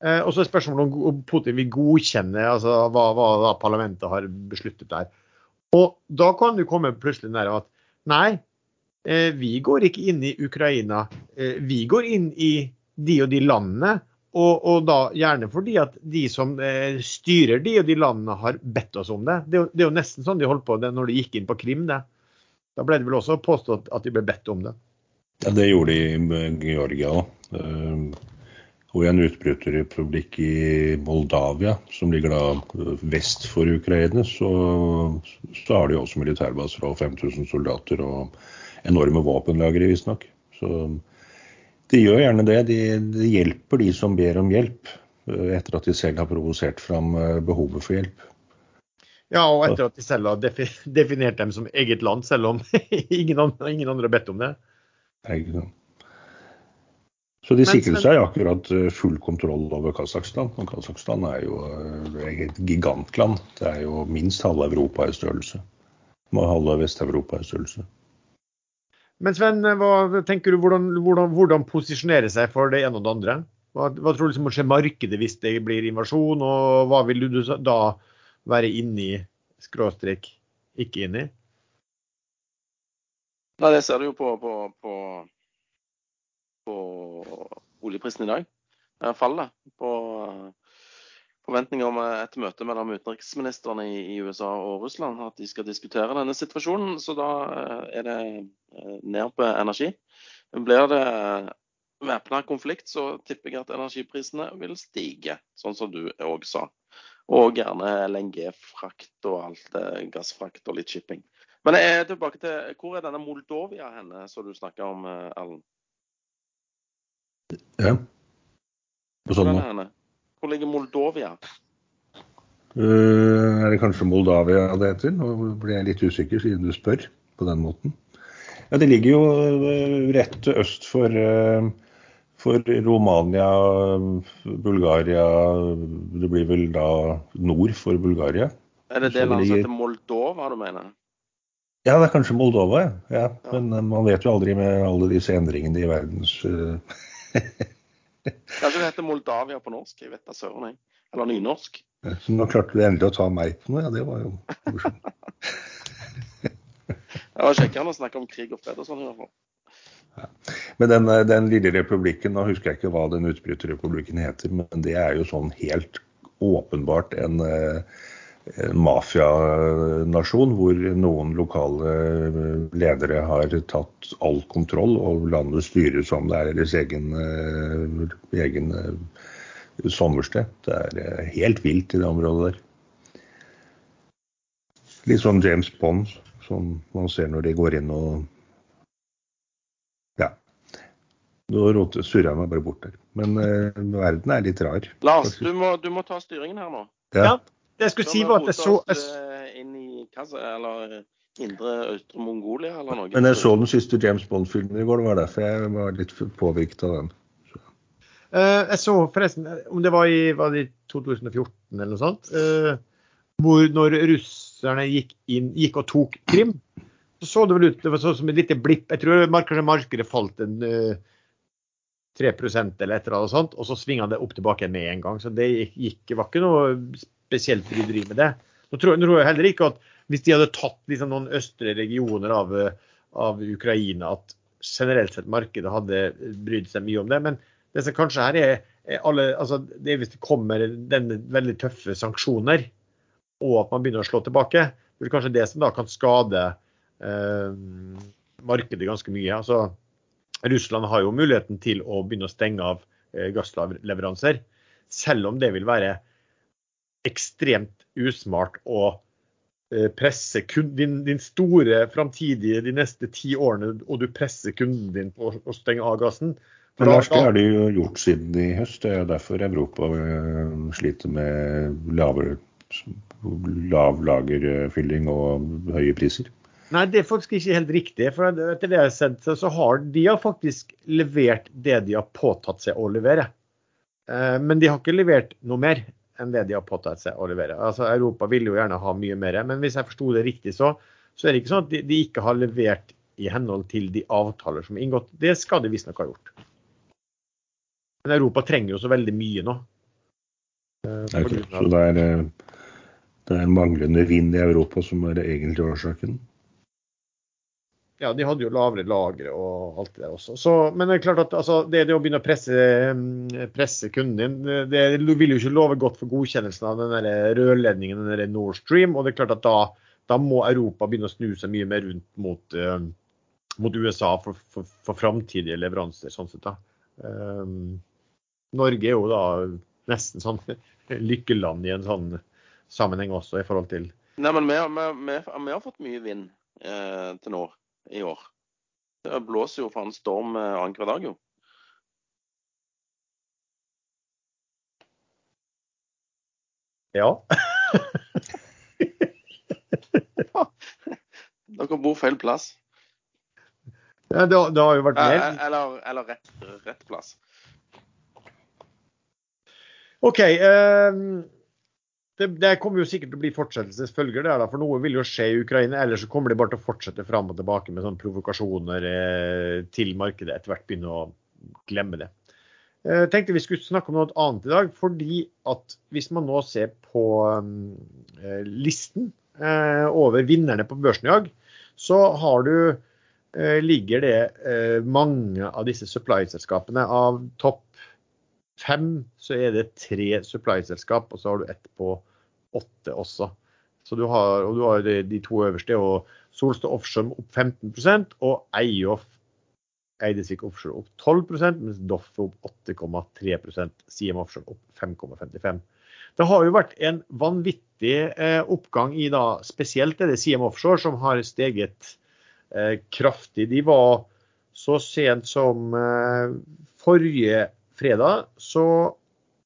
Og så er spørsmålet om Putin vil godkjenne altså, hva, hva parlamentet har besluttet der. Og da kan du komme plutselig nær at nei, Eh, vi går ikke inn i Ukraina. Eh, vi går inn i de og de landene Og, og, da gjerne fordi at de som eh, styrer de og de landene har bedt oss om det. Det er jo nesten sånn de holdt på det når de gikk inn på Krim. det. Da ble det vel også påstått at de ble bedt om det. Ja, Det gjorde de i Georgia òg. Og i en utbryterrepublikk i Moldavia, som ligger da vest for Ukraina, så, så har de også militærbaser og 5000 soldater og enorme våpenlagre, visstnok. Så de gjør gjerne det. De, de, hjelper de som ber om hjelp, eh, etter at de selv har provosert fram eh, behovet for hjelp. Ja, og etter at de selv har definert dem som eget land, selv om ingen andre, ingen andre har bedt om det. Sant. Så de sikret seg akkurat eh, full kontroll over Kasakhstan. Og Kasakhstan er jo et gigantland. Det er jo minst halve Europa i størrelse. Halve Vest-Europa i størrelse. Men Sven, hva tenker du, hvordan, hvordan, hvordan posisjonere seg for det ene og det andre? Hva, hva tror du som må skje markedet hvis det blir invasjon, og hva vil du da være inni, skråstrek, ikke inni? Nei, Det ser du jo på, på, på, på oljeprisen i dag. Fallet på forventninger om et møte mellom utenriksministrene i, USA og Russland. At de skal diskutere denne situasjonen. Så da eh, er det eh, ned på energi. Blir det væpna konflikt, så tipper jeg at energiprisene vil stige, sånn som du òg sa. Og gjerne LNG-frakt og alt gassfrakt og litt shipping. Men jeg er tilbake til hvor er denne Moldovia henne, som du snakka om, Erlend? Ja. På måte. Hvor ligger Moldovia? Uh, er det kanskje Moldavia det heter? Nå blir jeg litt usikker siden du spør på den måten. Ja, Det ligger jo uh, rett øst for, uh, for Romania, Bulgaria Det blir vel da nord for Bulgaria. Er det det landet som heter Moldova du mener? Ja, det er kanskje Moldova, ja. ja. ja. Men man vet jo aldri med alle disse endringene i verdens Kanskje det heter Moldavia på norsk? Jeg vet da søren, jeg. Eller nynorsk. Så nå klarte du endelig å ta meg på noe, ja. Det var jo morsomt. det var kjekkere å snakke om krig og fred og sånn i hvert fall. Ja. Men den, den, lille republikken, nå husker jeg ikke hva den utbryterrepublikken heter, men det er jo sånn helt åpenbart en eh, mafianasjon hvor noen lokale ledere har tatt all kontroll, og landet styres som det er deres egen, eh, egen eh, sommersted. Det er eh, helt vilt i det området der. Litt sånn James Bond, som man ser når de går inn og Ja. Nå surrer jeg meg bare bort der. Men verden er litt rar. Lars, du må, du må ta styringen her nå. Ja. Det jeg skulle si var at jeg så jeg... Inn i Kaza, eller indre Østre Mongolia eller noe. Men jeg så den siste James Bond-filmen i går, det var derfor jeg var litt påvirket av den. Så. Uh, jeg så forresten, om det var i, var det i 2014 eller noe sånt, uh, hvor når russerne gikk, inn, gikk og tok Krim, så så det vel ut det var sånn som et lite blipp. Jeg tror kanskje markedet falt en uh, 3 eller et eller annet sånt, og så svinga det opp tilbake med en gang. Så det gikk, var ikke noe spesielt bryderi med det. Nå tror, nå tror, jeg heller ikke at hvis de hadde tatt liksom, noen østre regioner av, av, Ukraina, at generelt sett markedet hadde brydd seg mye om det. Men det som kanskje her er, er alle, altså, det er hvis det kommer denne veldig tøffe sanksjoner, og at man begynner å slå tilbake, det er kanskje det som da kan skade eh, markedet ganske mye. Altså, Russland har jo muligheten til å begynne å stenge av eh, gassleveranser, selv om det vil være ekstremt usmart å eh, presse din, din, store framtidige de neste ti årene, og du presser kunden din på å stenge av gassen. Men Lars, det har de jo gjort siden i høst. Det er derfor Europa eh, sliter med lavere, lav lagerfylling og høye priser. Nei, det er faktisk ikke helt riktig. for etter det jeg har sett, så har De har faktisk levert det de har påtatt seg å levere. Eh, men de har ikke levert noe mer enn det de har påtatt seg å levere. Altså, Europa vil jo gjerne ha mye mer, men hvis jeg forsto det riktig, så, så, er det ikke sånn at de, de, ikke har levert i henhold til de avtaler som er inngått. Det skal de visstnok ha gjort. Men Europa trenger jo så veldig mye nå. Eh, det er så det er, eh, det er manglende vind i Europa som er egentlig årsaken? Ja, de hadde jo lavere lagre og alt det der også. Så, men det er klart at altså, det, det å begynne å presse, mm, presse kunden din, det, det vil jo ikke love godt for godkjennelsen av den der rørledningen, den der Nord Stream. Og det er klart at da, da må Europa begynne å snu seg mye mer rundt mot, uh, mot USA for, for, for framtidige leveranser. sånn sett da. Um, Norge er jo da nesten sånn lykkeland i en sånn sammenheng også i forhold til Nei, men vi, vi, vi, vi har fått mye vind eh, til nå i år. Det blåser jo faen storm eh, annenhver dag, jo. Ja. Dere bor feil plass. ja det, det, har jo vært mer. Eller, eller rett, rett, plass. OK. Eh, det, det, kommer jo sikkert til å bli fortsettelsesfølger, det da, for noe vil jo skje i Ukraina. Ellers så kommer de bare til å fortsette fram og tilbake med sånne provokasjoner eh, til markedet. Etter hvert begynne å glemme det. Jeg eh, tenkte vi skulle snakke om noe annet i dag. fordi at hvis man nå ser på eh, listen eh, over vinnerne på børsen i dag, så har du eh, ligger det eh, mange av disse supply-selskapene. Av topp fem så er det tre supply-selskap, og så har du ett på åtte også. Så du har, og du har de to øverste, og Solstad Offshore opp 15% og Eiof Eidesvik Offshore opp 12 mens Doff opp 8,3% CM Offshore opp 5,55 Det har jo vært en vanvittig eh, oppgang i da spesielt det CM Offshore, som har steget eh, kraftig. De var så sent som eh, forrige fredag så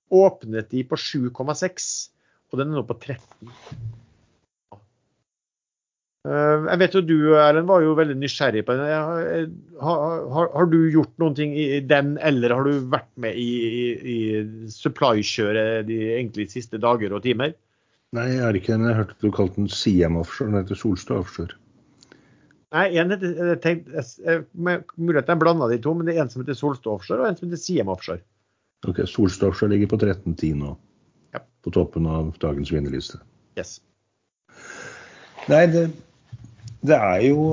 åpnet de på 7,6, og den er nå på 13. Eh, jeg vet jo du Erlend, var jo veldig nysgjerrig på den. Har, har, har, du gjort noen ting i den, eller har du vært med i, i, i supply-kjøret de egentlig siste dager og timer? Nei, jeg har ikke den. Jeg hørte du kalte den CM Offshore. Den heter Solstad Offshore. Nei, en heter, jeg tenkte, jeg, Mulig at jeg blanda de to, men det er en som heter Solstad Offshore og en som heter Siem Offshore. Ok, Solstad Offshore ligger på 13.10 nå. Ja. På toppen av dagens vinnerliste. Yes. Nei, det, det, er jo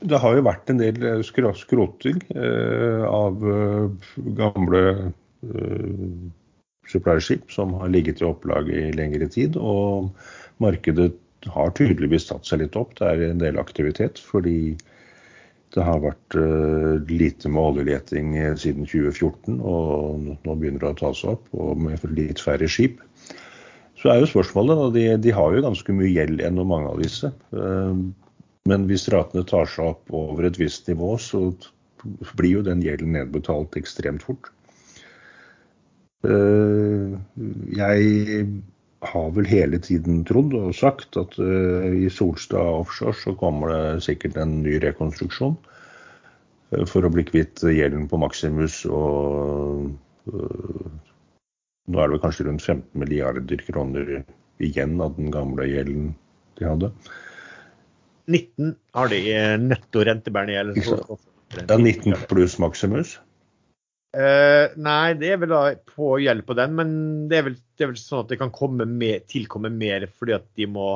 Det har jo vært en del skroting eh, av gamle eh, supply-skip som har ligget i opplag i lengre tid. Og markedet har tydeligvis tatt seg litt opp. Det er en del aktivitet fordi det har vært uh, lite med oljeleting siden 2014, og nå begynner det å ta seg opp, og med litt færre skip. Så er jo spørsmålet, de, de har jo ganske mye gjeld ennå, mange av disse. Uh, men hvis ratene tar seg opp over et visst nivå, så blir jo den gjelden nedbetalt ekstremt fort. Uh, jeg har vel hele tiden trodd og sagt at uh, i Solstad offshore så kommer det sikkert en ny rekonstruksjon uh, for å bli kvitt gjelden på Maximus og uh, nå er det vel kanskje rundt 15 milliarder kroner igjen av den gamle gjelden de hadde. 19 har de netto rentebærende gjeld. Ja, 19 pluss Maximus? Uh, nei, det er vel da på gjeld på den, men det er vel, det er vel sånn at det kan med, tilkomme mer fordi at de må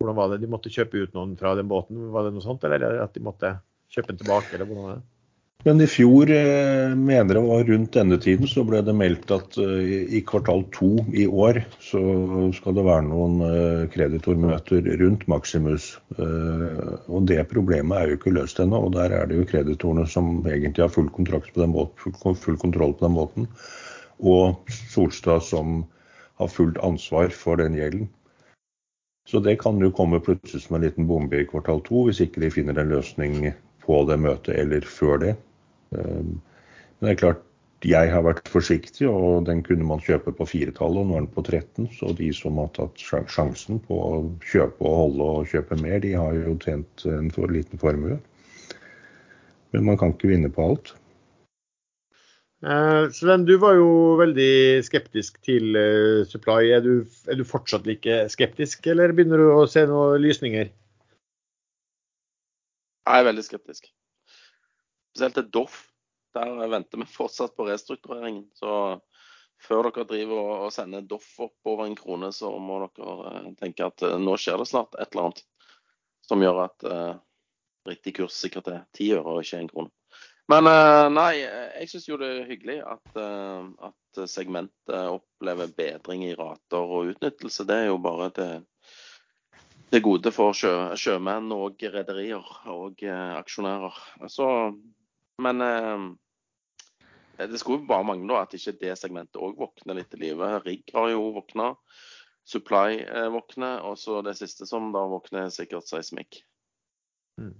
Hvordan var det? De måtte kjøpe ut noen fra den båten, var det noe sånt? Eller at de måtte kjøpe den tilbake, eller hvordan var det? Men i fjor, eh, mener jeg var rundt denne tiden, så ble det meldt at eh, i kvartal to i år så skal det være noen eh, kreditormøter rundt Maximus. Og det problemet er jo ikke løst ennå. Og der er det jo kreditorene som egentlig har full, måten, full kontroll på den måten. Og Solstad som har fullt ansvar for den gjelden. Så det kan jo komme plutselig som en liten bombe i kvartal to, hvis ikke de finner en løsning på det møtet eller før det. Ehm, men det er klart, jeg har vært forsiktig, og den kunne man kjøpe på firetallet, og nå er den på 13. Så de som har tatt sjansen på å kjøpe og holde og kjøpe mer, de har jo tjent en for liten formue. Men man kan ikke vinne på alt. Eh, Sven, du var jo veldig skeptisk til uh, Supply. Er du, er du, fortsatt like skeptisk, eller begynner du å se noen lysninger? Jeg er veldig skeptisk. Spesielt til Doff. Der venter vi fortsatt på restruktureringen. Så før dere driver og sender Doff opp over en krone, så må dere eh, tenke at eh, nå skjer det snart et eller annet som gjør at uh, riktig kurs sikkert er ti øre og ikke én krone. Men uh, nei, jeg syns jo det er hyggelig at, uh, at segmentet opplever bedring i rater og utnyttelse. Det er jo bare til, det gode for sjø, sjømenn og rederier og aksjonærer. Så, men eh, det skulle bare mangle at ikke det segmentet òg våkner litt til live. Rigg har jo våkna. Supply eh, våkner. Og så det siste som da våkner, er sikkert seismikk. Mm.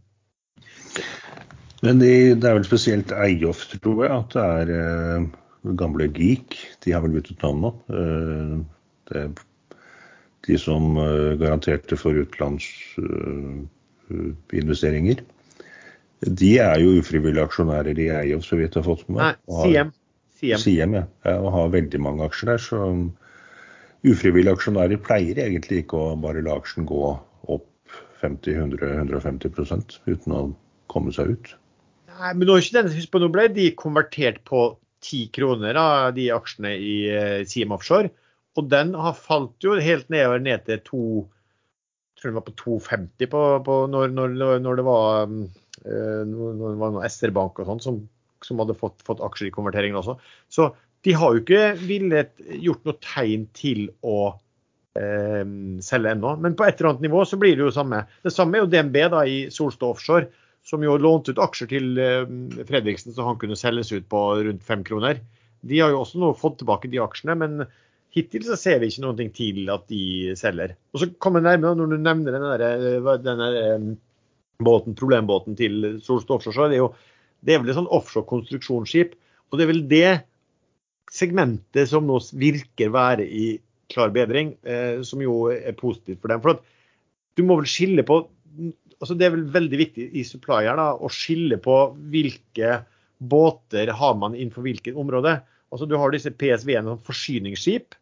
Men de, det er vel spesielt Eiof, tror jeg, at det er eh, gamle Geek. De har vel byttet navn nå. Eh, det de som eh, garanterte for utenlandsinvesteringer. De er jo ufrivillige aksjonærer i Eiof, så vidt jeg har fått med meg. Nei, Siem. Siem. Siem, ja. Og har veldig mange aksjer der. Så ufrivillige aksjonærer pleier egentlig ikke å bare la aksjen gå opp 50-100-150 uten å komme seg ut. Nei, men nå, er ikke denne husk på, nå ble de konvertert på 10 kroner, da, de aksjene i uh, Siem Offshore. Og den har falt jo helt nedover ned til 2 tror det var på 2,50 på, på når, når, når, det var når det var noe SR-bank og sånn som, som, hadde fått, fått, aksjer i konverteringen også. Så de har jo ikke villet gjort noe tegn til å eh, selge ennå. Men på et eller annet nivå så blir det jo samme. Det samme er jo DNB da i Solstad Offshore som jo lånte ut aksjer til eh, Fredriksen så han kunne selges ut på rundt fem kroner. De har jo også nå fått tilbake de aksjene, men hittil så ser vi ikke noe til at de selger. Og så kommer nærmere, Når du nevner denne, der, den eh, båten, problembåten til Solstad Offshore, Det er jo, det er vel et sånn offshore konstruksjonsskip. Og det er vel det segmentet som nå virker være i klar bedring, eh, som jo er positivt for dem. For at du må vel skille på altså Det er vel veldig viktig i supplier da, å skille på hvilke båter har man innenfor hvilket område. Altså Du har disse PSV-ene som forsyningsskip.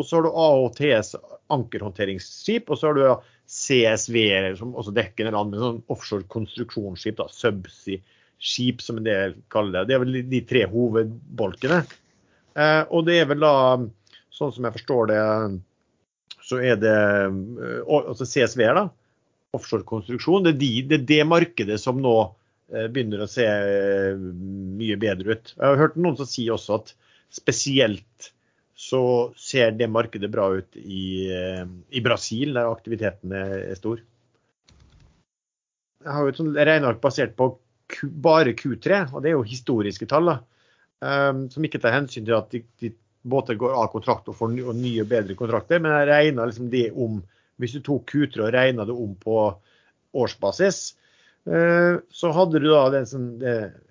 Og så har du AHTS ankerhåndteringsskip. Og så har du CSV, som også dekker en annen sånn offshore konstruksjonsskip. da, Subsea-skip, som en del kaller det. Det er vel de tre hovedbolkene. Eh, og det er vel da, sånn som jeg forstår det, så er det eh, altså CSV-er, da offshorekonstruksjon. Det, de, det er det markedet som nå eh, begynner å se eh, mye bedre ut. Jeg har hørt noen som sier også at spesielt så ser det markedet bra ut i, eh, i Brasil, der aktiviteten er stor. Jeg har jo et sånt regneark basert på Q, bare Q3, og det er jo historiske tall. um, Som ikke tar hensyn til at de, de båter går av kontrakt og får nye og bedre kontrakter. Men jeg regner liksom det om hvis du tok Q3 og regna det om på årsbasis, uh, så hadde du da den som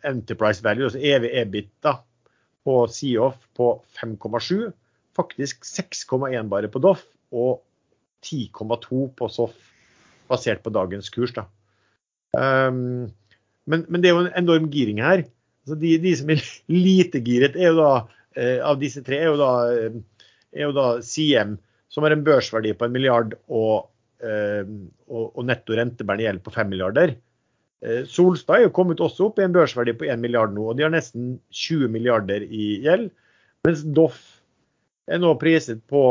enterprise value, altså evig EBIT da, på Seoff på 5,7. Faktisk 6,1 bare på Doff og 10,2 på Soff, basert på dagens kurs. da. Um, men, men, det er jo en enorm giring her. Altså de, de, som er lite giret er jo da, eh, av disse tre, er jo da, eh, er jo da CM som har en børsverdi på en milliard og, eh, og, og netto rentebærende gjeld på fem milliarder. Eh, Solstad er jo kommet også opp i en børsverdi på 1 milliard nå, og de har nesten 20 milliarder i gjeld. Mens Doff er nå priset på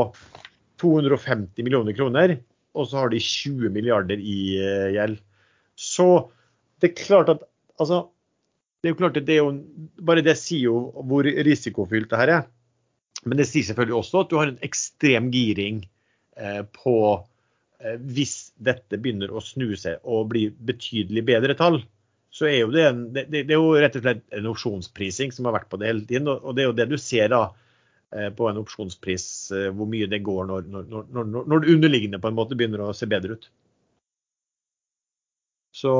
250 millioner kroner, og så har de 20 milliarder i eh, gjeld. Så det er klart at altså, det er jo klart at det er jo, Bare det sier jo hvor risikofylt det her er. Men det sier selvfølgelig også at du har en ekstrem giring eh, på Hvis dette begynner å snu seg og bli betydelig bedre tall, så er jo det, en, det, det, er jo rett og slett en opsjonsprising som har vært på det hele tiden. Og det er jo det du ser da eh, på en opsjonspris, hvor mye det går når, når, når, når, det underliggende på en måte begynner å se bedre ut. Så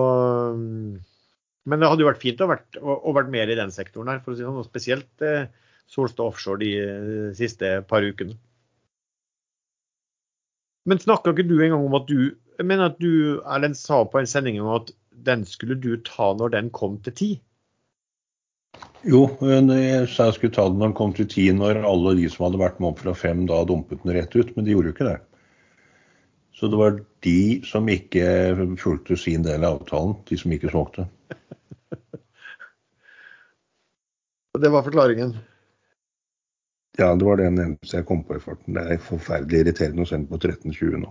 Men det hadde jo vært fint å vært, å, å vært mer i den sektoren her, for å si sånn. Og spesielt eh, Solstad Offshore de eh, siste par ukene. Men snakka ikke du engang om at du jeg mener at du Erlend, sa på en sending at den skulle du ta når den kom til ti? Jo, jeg sa jeg skulle ta den når den kom til ti, når alle de som hadde vært med opp fra fem, da dumpet den rett ut. Men de gjorde jo ikke det. Så det var de som ikke fulgte sin del av avtalen, de som ikke solgte. det var forklaringen? Ja, det var den eneste jeg kom på i farten. Det er forferdelig irriterende å sende på 1320 nå.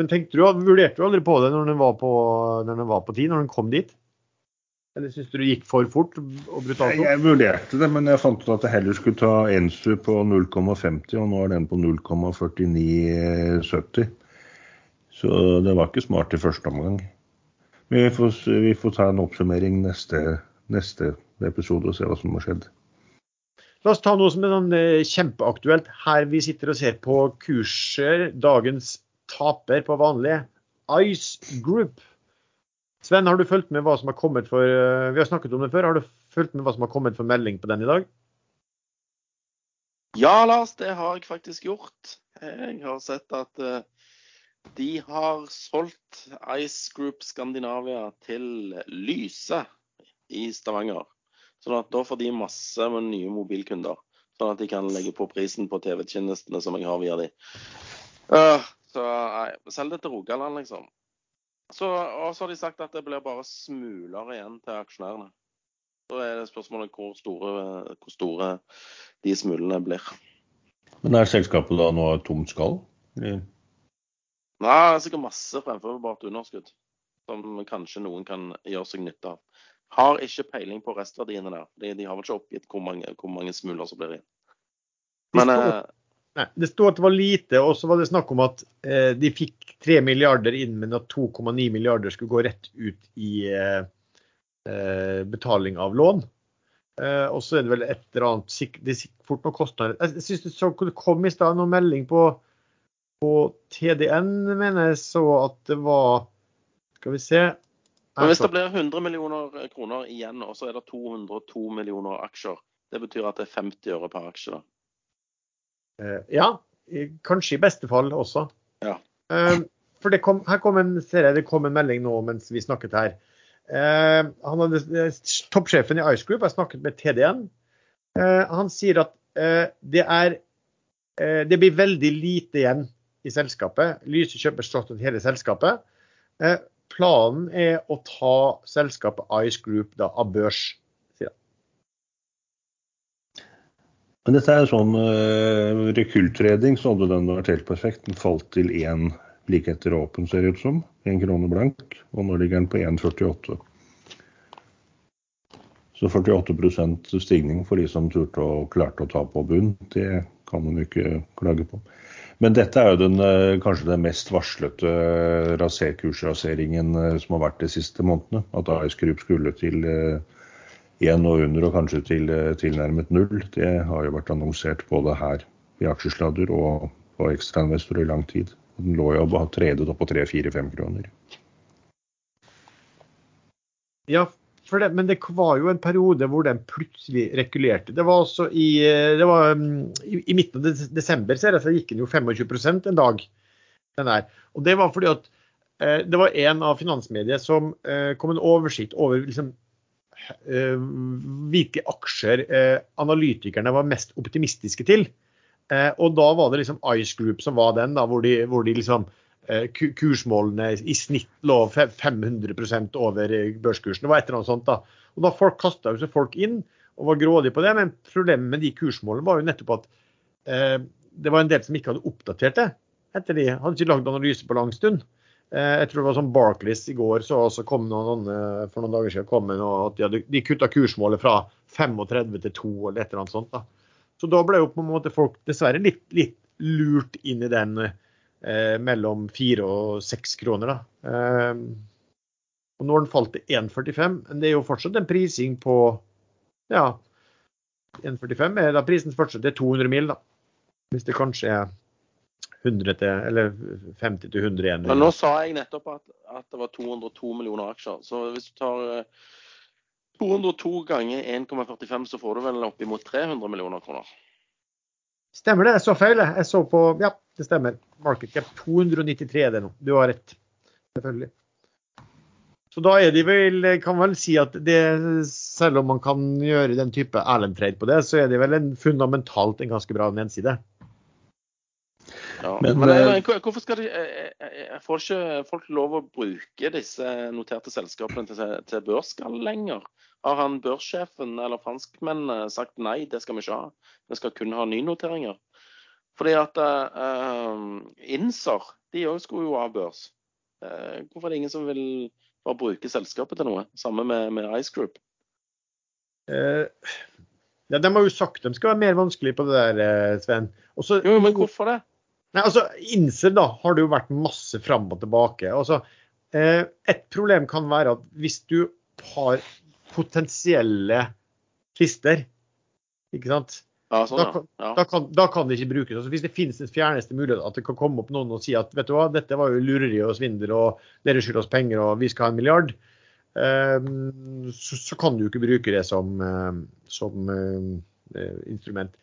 Men tenkte du, vurderte du aldri på det når den var på, når den var på tid, når den kom dit? Eller syns du det gikk for fort og brutalt? Jeg, jeg vurderte det, men jeg fant ut at jeg heller skulle ta Ensu på 0,50, og nå er den på 0,4970. Så det var ikke smart i første omgang. Men vi får, vi får ta en oppsummering neste, neste episode og se hva som har skjedd. La oss ta noe som er sånn eh, kjempeaktuelt. Her vi sitter og ser på kurser. Dagens taper på vanlig. Ice Group. Sven, har du fulgt med hva som har kommet for eh, Vi har snakket om det før. Har du fulgt med hva som har kommet for melding på den i dag? Ja, Lars, det har jeg faktisk gjort. Jeg har sett at uh, de har solgt Ice Group Skandinavia til Lyse i Stavanger. Sånn at da får de masse med nye mobilkunder. Sånn at de kan legge på prisen på TV-tjenestene som jeg har via de. Uh, så nei, selg det til Rogaland, liksom. Så, og så har de sagt at det blir bare smuler igjen til aksjonærene. Så er det spørsmålet hvor store, hvor store de smulene blir. Men er selskapet da nå tomt skall? Nei, det er sikkert masse fremførbart underskudd. Som kanskje noen kan gjøre seg nytte av. Har ikke peiling på restverdiene der. De, de har vel ikke oppgitt hvor mange, hvor mange smuler som blir igjen. Men de Nei, Det sto at det var lite, og så var det snakk om at eh, de fikk 3 milliarder inn, men at 2,9 milliarder skulle gå rett ut i eh, eh, betaling av lån. Eh, og så er det vel et eller annet Det er fort noen kostnader. Jeg syns det kom i stad noen melding på, på TDN, mener jeg så at det var Skal vi se. Men hvis det blir 100 millioner kroner igjen, og så er det 202 millioner aksjer, det betyr at det er 50 øre per aksje? da? Eh, ja, kanskje i beste fall også. Ja. Eh, for det kom, her kom en, ser jeg, det kom en melding nå mens vi snakket her. Eh, han hadde, toppsjefen i Ice Group har snakket med TDN. Han sier at det er det blir veldig lite igjen i selskapet. Lyse kjøper stort sett hele selskapet. Planen er å ta selskapet Ice Group da, av børs. Men dette er sånn uh, rekruttredning, så hadde den vært helt perfekt. Den falt til én like etter åpen, ser det ut som. Én krone blank. Og nå ligger den på 1,48. Så 48% stigning for de som turte og klarte å ta på bunn. Det kan man jo ikke klage på. Men dette er jo den, uh, kanskje den mest varslete uh, raserkursraseringen uh, som har vært de siste månedene. At Ice Group skulle til én og under og kanskje til tilnærmet null. Det har jo vært annonsert både her i aksjesladder og på ekstrainvestor i lang tid. Den lå jo tredet opp på 3-4-5 kroner. Ja, det, men det var jo en periode hvor den plutselig regulerte. Det var også i, det var, i, i midten av desember ser jeg, så gikk den jo 25% en dag. den der. Og Det var fordi at eh, det var en av finansmediene som eh, kom en oversikt over liksom, Eh, hvilke aksjer eh, analytikerne var mest optimistiske til. Eh, og da var det liksom Ice Group som var den, da, hvor de, hvor de liksom kursmålene i snitt lå 500 over børskursen. Det var et eller annet sånt da. Og da folk kasta seg folk inn og var grådige på det, men problemet med de kursmålene var jo nettopp at eh, det var en del som ikke hadde oppdatert det. etter de hadde ikke lagd analyse på lang stund. Eh, jeg tror det var sånn Barclays i går så kom noen, for noen dager siden kom noe, at de, hadde, de kutta kursmålet fra 35 til 2 eller et eller annet sånt. Da. Så da ble jo på en måte folk dessverre litt, litt lurt inn i den eh, mellom 4 og 6 kroner. Da. Eh, og når den falt til 1,45, men det er jo fortsatt en prising på ja, 1,45 er da prisen fortsatt er 200 mil, da. Hvis det kanskje er 100 til, eller 50 til 100 igjen. Men nå sa jeg nettopp at, at, det var 202 millioner aksjer. Så hvis du tar 202 eh, ganger 1,45, så får du vel oppimot 300 millioner kroner. Stemmer det. Jeg så feil. Jeg så på Ja, det stemmer. Market cap 293 er det nå. Du har rett. Selvfølgelig. Så da er de vel, kan vel si at det, selv om man kan gjøre den type Erlend-trade på det, så er det vel en fundamentalt en ganske bra nedside. Ja, men, men, men, eh, hvorfor skal de eh, eh, Får ikke folk lov å bruke disse noterte selskapene til, til børsskall lenger? Har han børssjefen eller franskmennene sagt nei, det skal vi ikke ha. Vi skal kun ha nynoteringer. Fordi at uh, Inser De òg skulle jo av børs. Uh, hvorfor er det ingen som vil bare bruke selskapet til noe? Samme med, med Ice Group. Uh, ja, de har jo sagt de skal være mer vanskelig på det der, eh, Sven. Også, Jo, men hvorfor det? Nei, altså, Inser da, har det jo vært masse fram og tilbake. Altså, eh, et problem kan være at hvis du har potensielle lister, ikke sant, Ja, sånn, Da ja. kan- da kan, da kan det ikke brukes. Altså, hvis det finnes den fjerneste mulighet at det kan komme opp noen og si at vet du hva, dette var jo lureri og svindel og dere skylder oss penger og vi skal ha en milliard, um, så, så kan du jo ikke bruke det som, eh, som eh, instrument.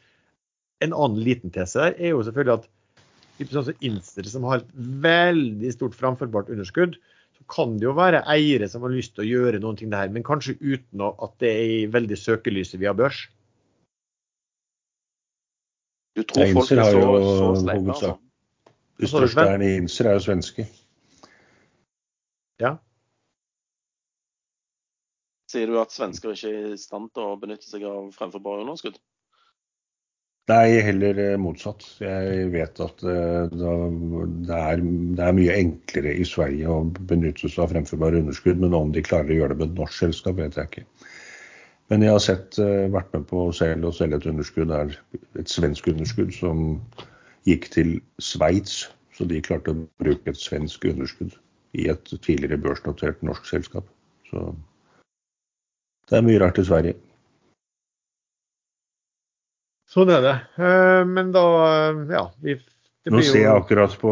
En annen liten tese der er jo selvfølgelig at sånn som Inster, som har et veldig stort framførbart underskudd, så kan det jo være eiere som har lyst til å gjøre noen ting der, men kanskje uten at det er i veldig søkelyset via børs. Du tror Ja, folk er har så, jo så sleipe, altså? De største Sven? i Inser er jo svenske. Ja. Sier du at svensker ikke er i stand til å benytte seg av fremforbare underskudd? Nei, heller eh, motsatt. Jeg vet at eh, det, er, det er mye enklere i Sverige å benytte seg av fremførbare underskudd, men om de klarer å gjøre det med et norsk selskap, vet jeg ikke. Men jeg har sett, eh, vært med på å selge et underskudd, er et svensk underskudd som gikk til Sveits, så de klarte å bruke et svensk underskudd i et tidligere børsnotert norsk selskap. Så det er mye rart i Sverige. Sånn er det. Eh, Men da, eh, ja vi, Nå ser jeg akkurat på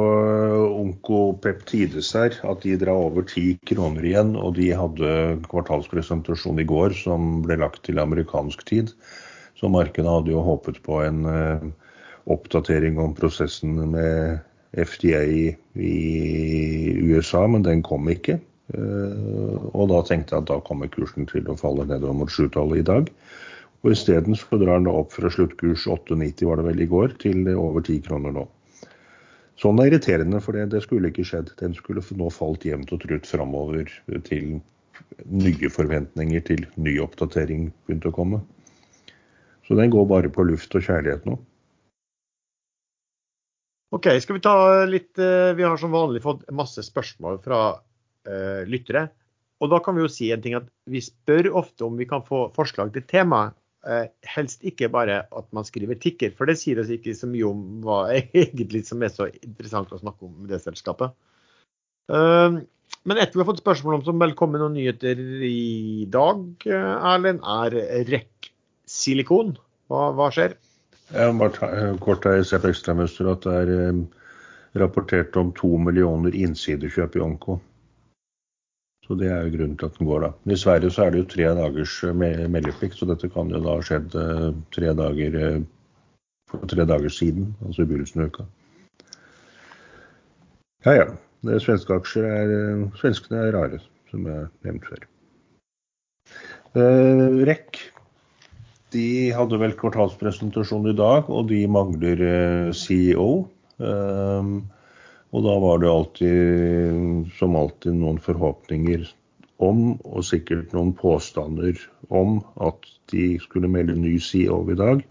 Onkopeptides her at de drar over ti kroner igjen. Og de hadde kvartalspresentasjon i går som ble lagt til amerikansk tid. Så markedet hadde jo håpet på en eh, oppdatering om prosessen med FDA i, USA, men den kom ikke. Eh, og da tenkte jeg at da kommer kursen til å falle nedover mot sjutallet i dag. Og isteden drar den opp fra sluttkurs 8,90 var det vel i går, til over 10 kroner nå. Sånn er irriterende, for det, det skulle ikke skjedd. Den skulle nå falt jevnt og trutt framover til nye forventninger til ny oppdatering begynte å komme. Så den går bare på luft og kjærlighet nå. OK, skal vi ta litt eh, Vi har som vanlig fått masse spørsmål fra uh, lyttere. Og da kan vi jo si en ting at vi spør ofte om vi kan få forslag til tema. Eh, helst ikke bare at man skriver tikker, for det sier oss ikke så mye om hva egentlig som er så interessant å snakke om med det selskapet. Eh, men et vi har fått spørsmål om som vel kommer noen nyheter i dag, eh, Erlend, er REC silikon. Hva, hva skjer? Jeg må bare ta, kort her, se på ekstramønster at det er rapportert om to millioner innsidekjøp i Onko. Så Det er jo grunnen til at den går, da. I Sverige så er det jo tre dagers eh, meldeplikt, så dette kan jo da ha skjedd eh, tre dager eh, for tre dager siden, altså i begynnelsen av uka. Ja ja. Svenske aksjer er eh, Svenskene er rare, som jeg nevnte før. Eh, REC de hadde vel kvartalspresentasjon i dag, og de mangler eh, CEO. Um, og da var det alltid, som alltid, noen forhåpninger om, og sikkert noen påstander om, at de skulle melde ny CEO i dag.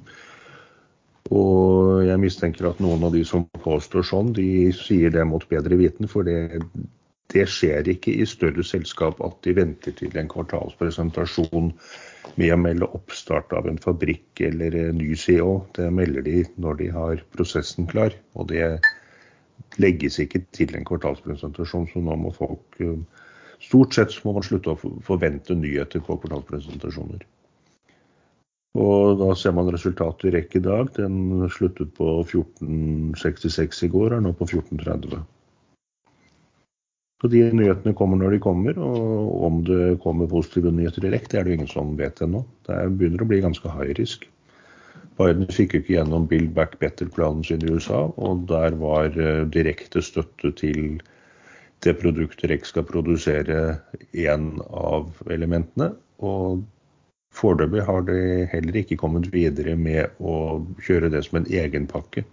Og jeg mistenker at noen av de som påstår sånn, de sier det mot bedre viten, for det, det skjer ikke i større selskap at de venter til en kvartalspresentasjon med å melde oppstart av en fabrikk eller en ny CEO. Det melder de når de har prosessen klar. Og det legges ikke til en kvartalspresentasjon, så nå må folk eh, Stort sett må man slutte å forvente nyheter på kvartalspresentasjoner. Og da ser man resultatet i rekk i dag. Den sluttet på 1466 i går, er nå på 1430. Så De nyhetene kommer når de kommer, og om det kommer positive nyheter direkte, det er det ingen som vet ennå. Det er- begynner å bli ganske high risk. Biden fikk jo ikke gjennom Build Back Better-planen sin i USA, og der var eh, direkte støtte til det produktet REC skal produsere, én av elementene. Og foreløpig har det heller ikke kommet videre med å kjøre det som en egen pakke.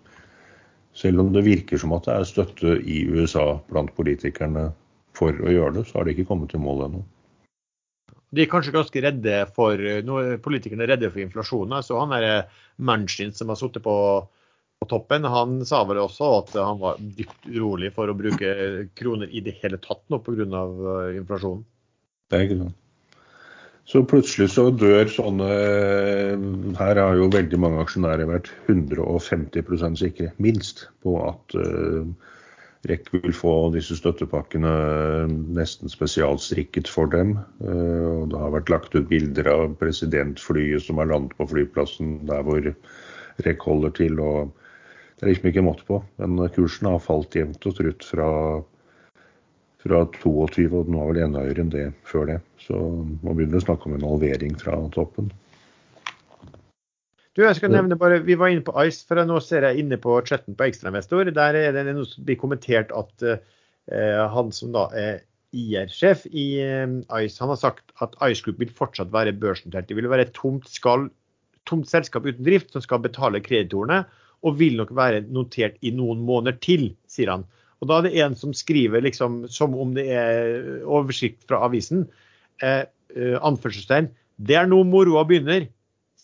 Selv om det virker som at det er støtte i USA blant politikerne for å gjøre det, så har de ikke kommet til mål ennå. De er kanskje ganske redde for nå er Politikerne er redde for inflasjonen. Så han der Manchin som har sittet på på toppen, han sa vel også at han var dypt urolig for å bruke kroner i det hele tatt nå pga. Uh, inflasjonen. Det er ikke sant. Så plutselig så dør sånne Her har jo veldig mange aksjonærer vært 150% sikre, minst, på at uh, REC vil få disse støttepakkene nesten spesialstrikket for dem. Og det har vært lagt ut bilder av presidentflyet som har landet på flyplassen der hvor REC holder til. og Det er liksom ikke måte på. Men kursen har falt jevnt og trutt fra fra 22, og den var vel enda høyere enn det før det. Så man begynner å snakke om en halvering fra toppen. Du, jeg skal nevne bare, Vi var inne på Ice, for nå ser jeg inne på chatten på Ekstrainvestor. Der er det noe som blir kommentert at uh, han som da er IR-sjef i uh, Ice, han har sagt at Ice Group vil fortsatt være børsnotert. Det vil være et tomt, skal, tomt selskap uten drift som skal betale kreditorene, og vil nok være notert i noen måneder til, sier han. Og da er det en som skriver liksom som om det er oversikt fra avisen. Eh, eh, anførselstegn. Det er nå moroa begynner,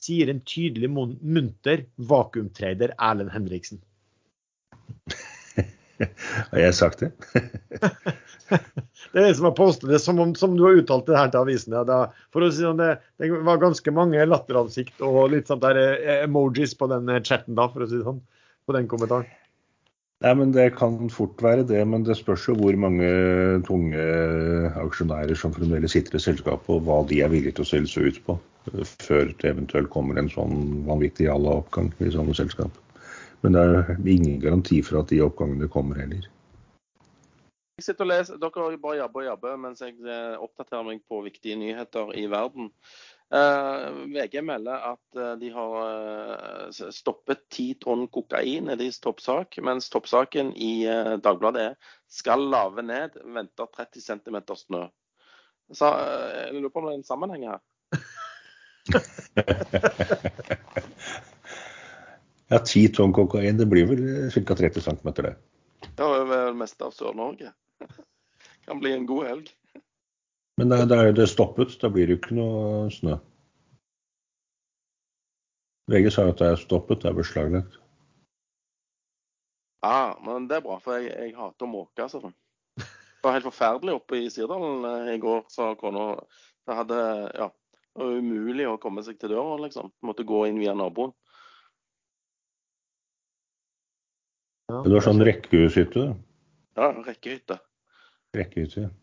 sier en tydelig munter vakuumtrader Erlend Henriksen. Har jeg sagt det? det er en som har postet det, som, om, som du har uttalt det her til avisen. Ja, da, for å si sånn, det, det var ganske mange latteransikt og litt sånt der eh, emojis på den chatten da, for å si det sånn. På den kommentaren. Nei, men Det kan fort være det, men det spørs jo hvor mange tunge aksjonærer som fremdeles sitter i selskapet, og hva de er villige til å selge seg ut på før det eventuelt kommer en sånn vanvittig jalla oppgang i sånne selskap. Men det er ingen garanti for at de oppgangene kommer heller. Jeg sitter og leser, Dere bare jabber og jabber mens jeg eh, oppdaterer meg på viktige nyheter i verden. Uh, VG melder at uh, de har uh, stoppet ti tonn kokain i deres toppsak, mens toppsaken i Dagbladet er 'Skal lave ned, venter 30 cm snø'. Så jeg lurer på om det er en sammenheng her? ja, ti tonn kokain, det blir vel ca. 30 cm, det. Ja, det er det meste av Sør-Norge. kan bli en god helg. Men det, er det stoppet, da blir det jo ikke noe snø. VG sa at det er stoppet, det er beslaglagt. Ja, men det er bra, for jeg, jeg hater å måke. Altså. Det var helt forferdelig oppe i Sirdalen eh, i går, sa kona. Det hadde, ja, det var umulig å komme seg til døra, liksom. Måtte gå inn via naboen. Ja, du har sånn rekkehushytte? Ja, rekkehytte. Rekkehytte, ja.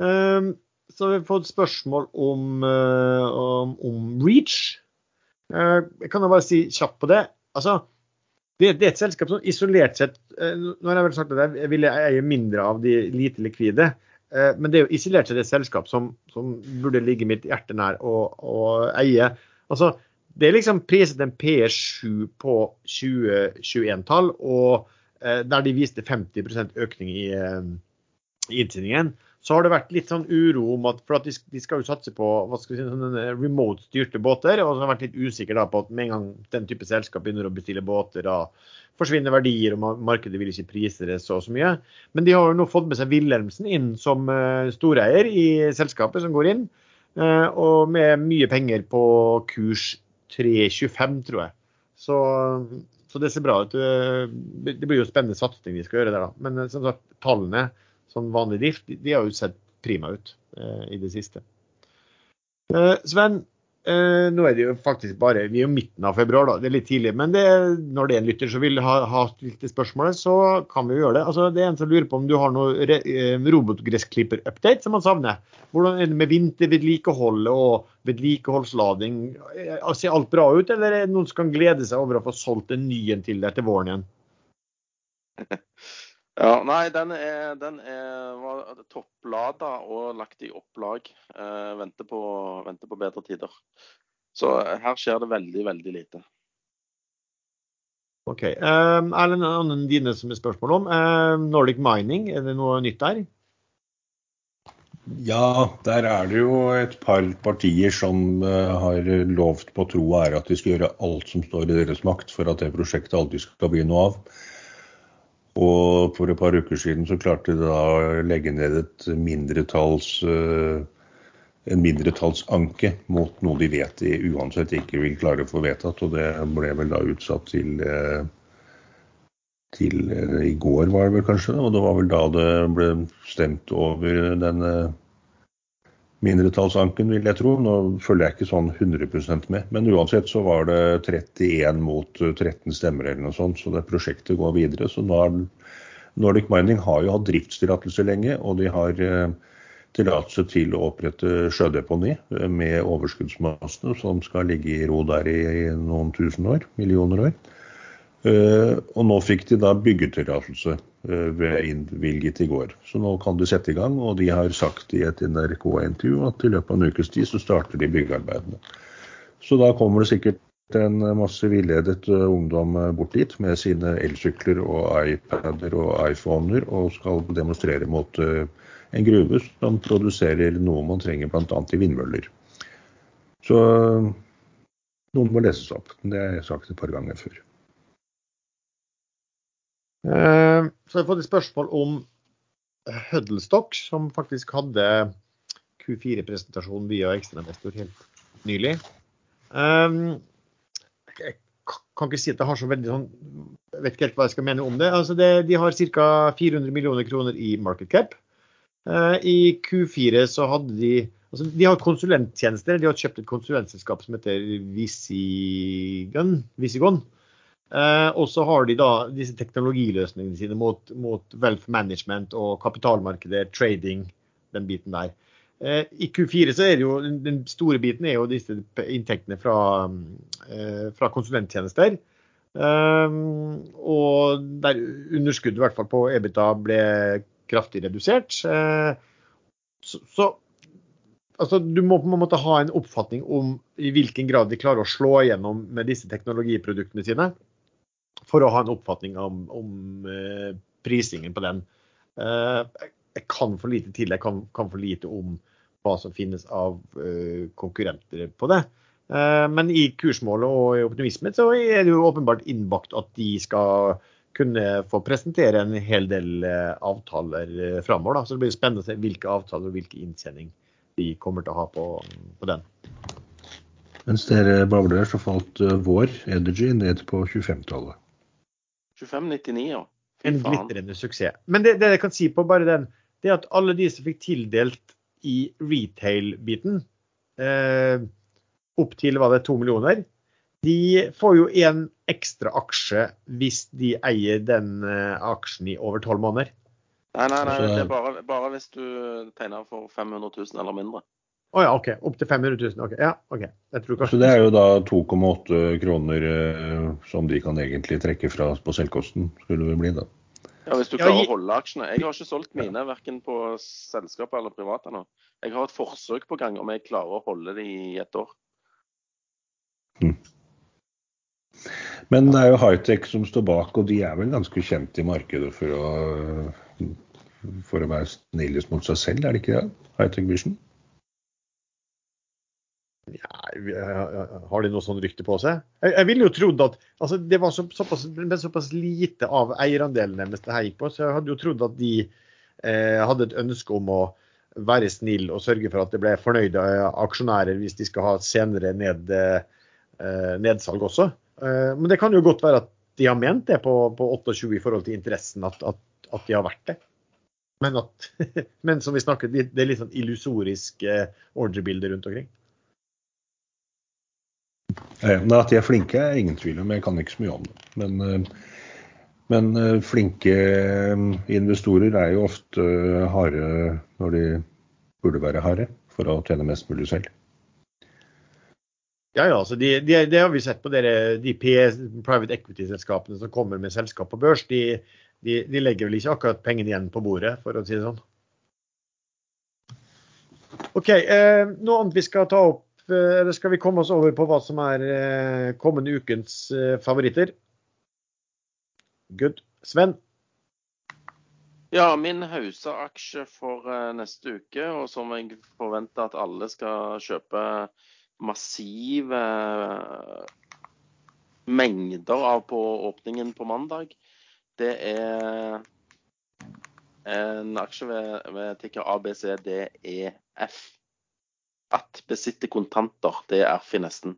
Um, så har vi fått spørsmål om, uh, om, om Reach. Uh, jeg kan jo bare si kjapt på det. Altså, det, det, er et selskap som isolert sett uh, Nå har jeg vel sagt at jeg vil eie mindre av de lite likvide. Men det er jo isolert sett et selskap som, som burde ligge mitt hjerte nær å eie. Altså, det er liksom priset en P7 på 2021-tall, og der de viste 50% økning i, i inntjeningen så har det vært litt sånn uro om at for at de, de skal jo satse på hva skal vi si, sånne remote-styrte båter. Og så har vært litt usikker da på at med en gang den type selskap begynner å bestille båter, da forsvinner verdier, og markedet vil ikke prise det så, så mye. Men de har jo nå fått med seg Wilhelmsen inn som uh, storeier i selskapet som går inn. Uh, og med mye penger på kurs 3,25, tror jeg. Så, så, det ser bra ut. Det blir jo spennende satsing de skal gjøre der, da. Men som sagt, tallene sånn vanlig drift, de har jo sett prima ut eh, i det siste. Eh, Sven, eh, nå er det jo faktisk bare Vi er jo midten av februar, da. Det er litt tidlig. Men det, når det er en lytter som vil ha, ha stilt det spørsmålet, så kan vi jo gjøre det. Altså, det er en som lurer på om du har noe eh, robotgressklipper-update som man savner. Hvordan er det med vintervedlikeholdet og vedlikeholdslading? Eh, ser alt bra ut, eller er det noen som kan glede seg over å få solgt en ny en til deg til våren igjen? Ja, Nei, den er, den er var topplada og lagt i opplag. Eh, venter, på, venter, på, bedre tider. Så her skjer det veldig, veldig lite. OK. Um, det en annen dine som er spørsmål om. Um, Nordic Mining, er det noe nytt der? Ja, der er det jo et par partier som uh, har lovt på tro og ære at de skal gjøre alt som står i deres makt for at det prosjektet aldri skal bli noe av. Og for et par uker siden så klarte de da å legge ned et mindretalls uh, en mindretallsanke mot noe de vet de uansett ikke vil klare å få vedtatt. Og det ble vel da utsatt til, eh, til eh, i går, var det vel kanskje. Og det var vel da det ble stemt over denne mindretallsanken, vil jeg tro. Nå følger jeg ikke sånn 100% med, men uansett så var det 31 mot 13 stemmer eller noe sånt, så det prosjektet går videre. Så Nordic Mining har jo hatt driftstillatelse lenge, og de har eh, tillatelse til å opprette sjødeponi eh, med overskuddsmassene som skal ligge i ro der i noen tusen år, millioner år. Eh, og nå fikk de da byggetillatelse ved innvilget i går. Så nå kan de sette i gang, og de har sagt i et NRK-intervju at i løpet av en ukes tid så starter de byggearbeidene. Så da kommer det sikkert en masse villedet eh, ungdom eh, bort dit med sine elsykler og iPader og iPhoner og skal demonstrere mot eh, en gruve som produserer noe man trenger bl.a. i vindmøller. Så noen må leses opp. Det har jeg sagt et par ganger før. Så jeg har fått et spørsmål om Huddlestock, som faktisk hadde Q4-presentasjon via ekstrainvestor helt nylig. Um, jeg kan ikke si at jeg har så veldig sånn Jeg vet ikke helt hva jeg skal mene om det. Altså det de har ca. 400 millioner kroner i market cap. Uh, I Q4 så hadde de altså De har konsulenttjenester. De har kjøpt et konsulentselskap som heter Visigon. Visigon. Uh, og så har de da disse teknologiløsningene sine mot, mot wealth management og kapitalmarkedet, trading, den biten der. Eh, I Q4 så er det jo den store biten er jo disse inntektene fra, eh, fra konsulenttjenester. Um, og der underskuddet i hvert fall på EBITA ble kraftig redusert. Uh, så, så altså, du må på en måte ha en oppfatning om i hvilken grad de klarer å slå igjennom med disse teknologiproduktene sine, for å ha en oppfatning om, om uh, prisingen på den. Uh, jeg kan for lite til, jeg kan, kan for lite om hva som finnes av uh, konkurrenter på det. Uh, men i kursmålet og i optimismen så er det jo åpenbart innbakt at de skal kunne få presentere en hel del uh, avtaler uh, framover. Så det blir spennende å se hvilke avtaler og hvilke inntjening de kommer til å ha på, på den. Mens dere babler, så falt vår Energy ned på 25-tallet. 25,99, ja. En glitrende suksess. Men det, det, jeg kan si på bare den, det er at alle de som fikk tildelt i retail-biten, eh, opp til var det to millioner, de får jo en ekstra aksje hvis de eier den eh, aksjen i over tolv måneder. Nei, nei, nei, det er bare, bare hvis du tegner for 500 000 eller mindre. Å oh, ja, OK. Opp til 500 000. ok, ja, ok. Kanskje... Så det er jo da 2,8 kroner eh, som de kan egentlig trekke fra på selvkosten, skulle det bli da. Ja, Hvis du klarer å holde aksjene. Jeg har ikke solgt mine verken på selskap eller privat ennå. Jeg har et forsøk på gang om jeg klarer å holde det i et år. Hmm. Men det er jo Hightech som står bak, og de er vel ganske kjent i markedet for å, for å være snillest mot seg selv, er det ikke det? Hightech Vision? Ja, har de noe sånn rykte på seg? Jeg, jeg ville jo trodd at altså Det var så, såpass, såpass, lite av eierandelene deres det her gikk på, så jeg hadde jo trodd at de eh, hadde et ønske om å være snill og sørge for at det ble fornøyde aksjonærer hvis de skal ha senere ned, eh, nedsalg også. Eh, men det kan jo godt være at de har ment det på, på 28 i forhold til interessen, at, at, at de har vært det. Men, at, men som vi snakket, det er litt sånn illusorisk eh, ordrebilde rundt omkring. Men at de er flinke, er ingen tvil om. Jeg kan ikke så mye om det. Men, eh, men eh, flinke eh, investorer er jo ofte harde når de burde være harde, for å tjene mest mulig selv. Ja, ja, altså de, de, det har vi sett på dere, de private equity-selskapene som kommer med selskap på børs. De, de, de, legger vel ikke akkurat pengene igjen på bordet, for å si det sånn. OK. Eh, noe annet vi skal ta opp eller skal vi komme oss over på hva som er eh, kommende ukens eh, favoritter? Good. Sven? Ja, min Hausa-aksje for neste uke, og som jeg forventer at alle skal kjøpe massive mengder av på åpningen på mandag, det er en aksje ved, ved ticker ABCDEF. At besitte kontanter, det er finessen.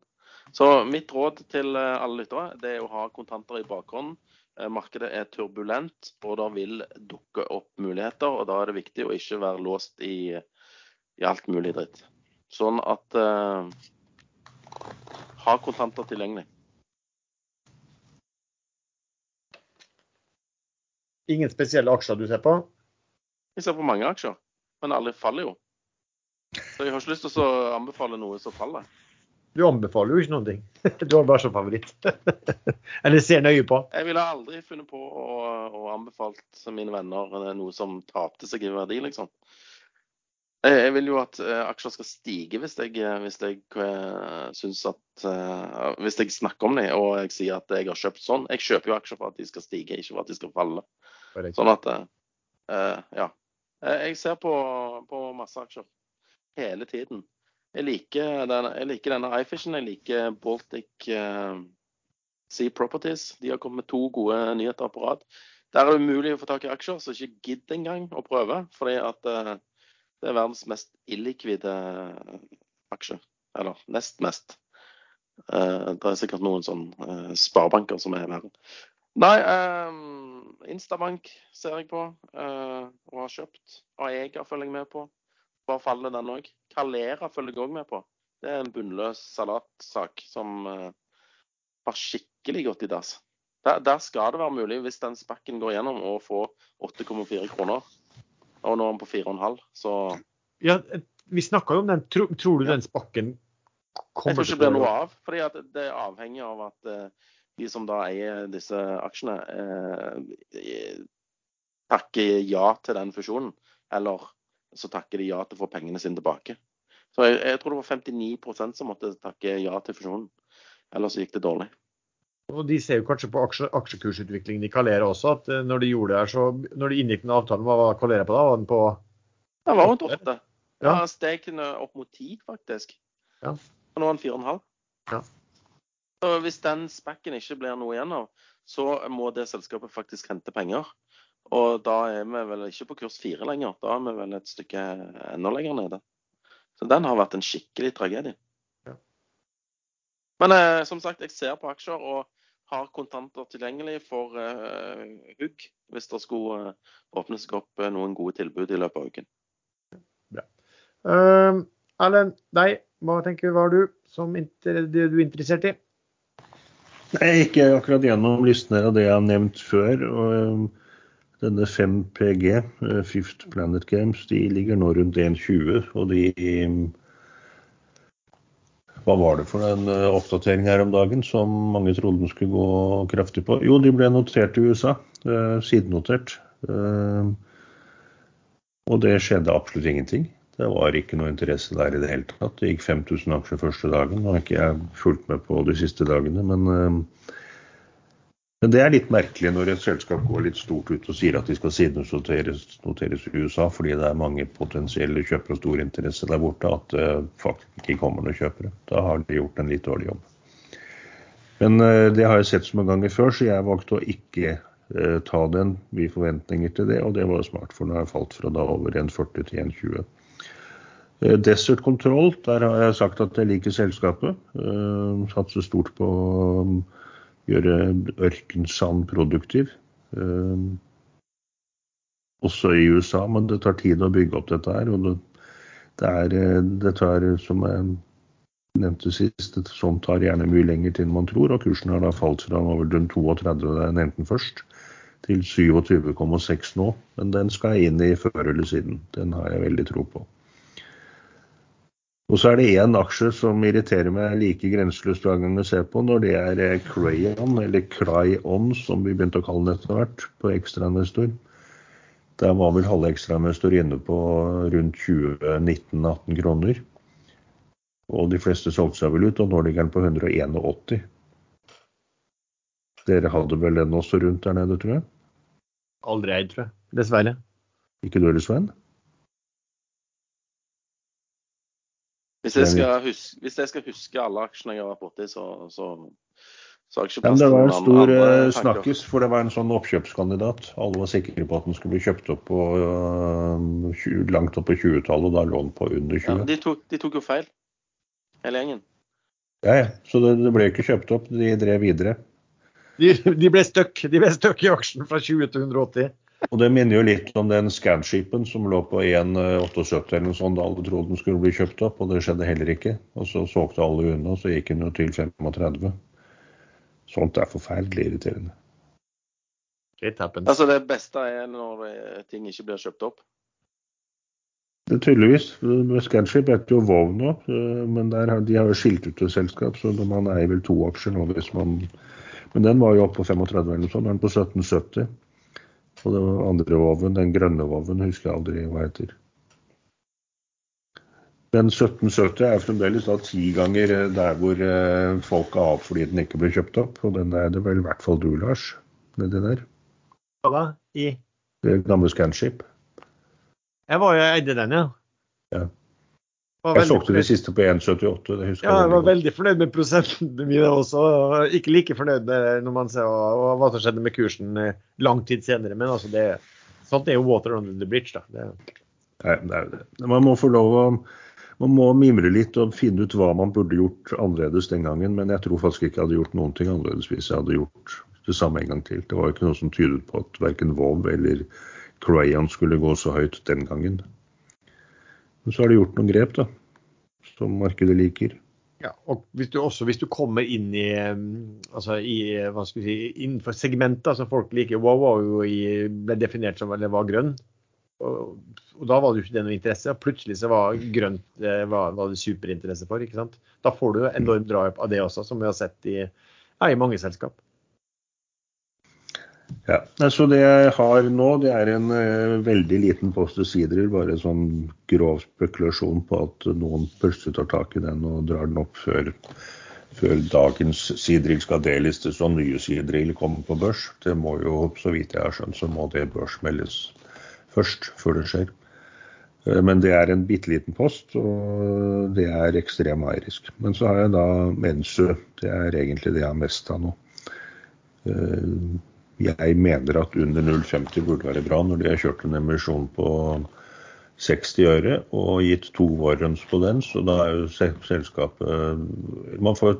Så mitt råd til eh, alle lyttere det er å ha kontanter i bakhånd. Eh, Markedet er turbulent, og det vil dukke opp muligheter. og Da er det viktig å ikke være låst i, i alt mulig dritt. Sånn at eh, ha kontanter tilgjengelig. Ingen spesielle aksjer du ser på? Jeg ser på mange aksjer, men alle faller jo. Så jeg har ikke lyst til å anbefale noe som faller. Du anbefaler jo ikke noen ting. Du har bare som favoritt. Eller ser nøye på. Jeg ville aldri funnet på å, å anbefalt mine venner noe som tapte seg i verdi, liksom. Jeg, vil jo at eh, aksjer skal stige hvis jeg, hvis jeg uh, syns at Hvis jeg snakker om dem og jeg sier at jeg har kjøpt sånn. Jeg kjøper jo aksjer for at de skal stige, ikke for at de skal falle. Sånn at Ja. Jeg ser på, på masse aksjer hele tiden. Jeg liker, denne, jeg liker denne iFishen. Jeg liker Baltic uh, Sea Properties. De har kommet med to gode nyheter på rad. Der er det umulig å få tak i aksjer, så ikke gidd engang å prøve. fordi at uh, det er verdens mest illikvide aksje. Eller nest mest. Uh, det er sikkert noen sånn sparebanker som er verre. Nei, um, Instabank ser jeg på og har kjøpt. Aega følger jeg med på. Bare faller den òg. Calera følger jeg òg med på. Det er en bunnløs salatsak som har skikkelig gått i dass. Der, der, skal det være mulig, hvis den spakken går gjennom, å få 8,4 kroner. Og nå er den på 4,5, så Ja, vi snakka jo om den. Tror, tror du den spakken kommer til å Jeg tror ikke det blir noe av. fordi det er avhengig av at uh, de som da eier disse aksjene, uh, takker ja til den fusjonen. Eller så takker de ja til å få pengene sine tilbake. Så jeg, jeg tror det var 59% som måtte takke ja til fusjonen. Ellers gikk det dårlig. Og De ser jo kanskje på aksje, aksjekursutviklingen i Calera også, at når de gjorde det her, så når de inngikk den avtalen, hva var Calera på da? Var den på Den var rundt åtte. Ja, steg opp mot ti, faktisk. Ja. Og nå er den fire og en halv. Ja. Så hvis den spekken ikke blir noe igjen av, så må det selskapet faktisk hente penger. Og da er vi vel ikke på kurs fire lenger, da er vi vel et stykke enda lenger nede. Så den har vært en skikkelig tragedie. Ja. Men eh, som sagt, jeg ser på aksjer og har kontanter tilgjengelig for eh, hugg hvis det skulle eh, åpne seg opp uh, noen gode tilbud i løpet av uken. Bra. Uh, Erlend, deg, hva tenker hva er du som inter, det du er interessert i? Jeg gikk akkurat gjennom listene av det jeg har nevnt før. og Denne 5PG, Fifth Planet Games, de ligger nå rundt 1,20. Og de hva var det for en uh, oppdatering her om dagen som mange trodde den skulle gå kraftig på? Jo, de ble notert i USA. Uh, sidenotert. Og det skjedde absolutt ingenting. Det var ikke noe interesse der i det hele tatt. Det gikk 5000 aksjer første dagen. Nå har ikke jeg fulgt med på de siste dagene, men men det er litt merkelig når et selskap går litt stort ut og sier at de skal sidenoteres noteres i USA fordi det er mange potensielle kjøpere og stor interesse der borte, at det faktisk ikke kommer noen kjøpere. Da har de gjort en litt dårlig jobb. Men det har jeg sett så mange ganger før, så jeg valgte å ikke eh, ta den Vi forventninger til det, og det var jo smart, for nå har falt fra da over 1,40 til 1,20. Desert Control, der har jeg sagt at jeg liker selskapet. Eh, satser stort på gjøre ørkensand produktiv. Uh, også i USA, men det tar tid å bygge opp dette her. og Det, det, er, det tar, som jeg nevnte sist, sånt tar gjerne mye lenger til enn man tror. og Kursen har da falt fra over den 32 jeg nevnte først, til 27,6 nå. Men den skal jeg inn i før eller siden. Den har jeg veldig tro på. Og så er det én aksje som irriterer meg like grenseløst hver gang jeg ser på, når det er Crayon, eller Cryon som vi begynte å kalle den etter hvert, på ekstrainvestor. Der var vel halve ekstrainvestor inne på rundt 20-19-18 kroner. Og de fleste solgte seg vel ut, og nå ligger den på 181. Dere hadde vel den også rundt der nede, tror jeg? Aldri eid, tror jeg. Dessverre. Ikke du heller, Svein? Hvis jeg, skal huske, hvis jeg skal huske alle aksjene jeg har vært borti, så, så, Så har jeg ikke Ja, plass det var en stor eh, snakkis, for det var en sånn oppkjøpskandidat. Alle var sikre på at den skulle bli kjøpt opp på, uh, langt opp på 20-tallet, og da lå den på under Ja, 20. de, tok, de tok jo feil, hele gjengen. Ja, ja. Så det, det ble ikke kjøpt opp, de drev videre. De, de ble støkk de ble stuck i aksjen fra 20 til 180. Og det minner jo litt om den Scanshipen som lå på 1,78 eller noe sånt da alle trodde den skulle bli kjøpt opp, og det skjedde heller ikke. Og så solgte alle unna, og så gikk den jo til 35. Sånt er forferdelig irriterende. It happens. Altså Det beste er når eh, ting ikke blir kjøpt opp. Det er tydeligvis. Med Scanship heter jo Vov nå, øh, men der de har jo skilt ut et selskap, så man eier vel to aksjer nå hvis man Men den var jo oppe på 35 eller noe sånt, nå er den på 1770. Og den andre Voven, den grønne Voven, husker jeg aldri hva heter. Men 1770 er fremdeles da ti ganger eh, der hvor eh, folk er av fordi den ikke ble kjøpt opp. Og den er det vel i hvert fall du, Lars, nedi der. Hva da? I Det gamle Scanship. Jeg var jo eide den, ja. Ja. Jeg solgte det siste på 1,78. Det husker Ja, jeg var veldig fornøyd med prosentene mine også. og Ikke like fornøyd med når man ser hva, som skjedde med kursen eh, lang tid senere. Men altså det, sånt er jo water under the bridge. da. Det, Nei, det er jo det. Man må få lov å man må mimre litt og finne ut hva man burde gjort annerledes den gangen. Men jeg tror faktisk ikke jeg hadde gjort noen ting annerledes hvis jeg hadde gjort det samme en gang til. Det var jo ikke noe som tydet på at verken Vov eller Crayon skulle gå så høyt den gangen. Men så har de gjort noen grep, da. Som markedet liker. ja, og hvis du også hvis du kommer inn i eh, altså i, hva skal vi si, innenfor segmenter som folk liker Wow var jo i, ble definert som eller var grønn. Og, og da var det jo ikke det noe interesse. og Plutselig så var grønt eh, var, var det superinteresse for. ikke sant? Da får du enorm drahjelp av det også, som vi har sett i, ja, i mange selskap. Ja, Så det jeg har nå, det er en uh, veldig liten post til Sidril. Bare sånn grov spekulasjon på at noen plutselig tar tak i den og drar den opp før, før dagens sidrill skal delistes og nye sidrill kommer på børs. Det må jo, så vidt jeg har skjønt, så må det børsmeldes først, før det skjer. Eh, Men det er en bitte liten post, og det er ekstremeierisk. Men så har jeg da Mensu. Det er egentlig det jeg har mest av nå. Eh, Jeg mener at under 0,50 burde være bra når de har kjørt en emisjon på 60 øre og gitt to warrants på den. Så da er jo selskapet Man får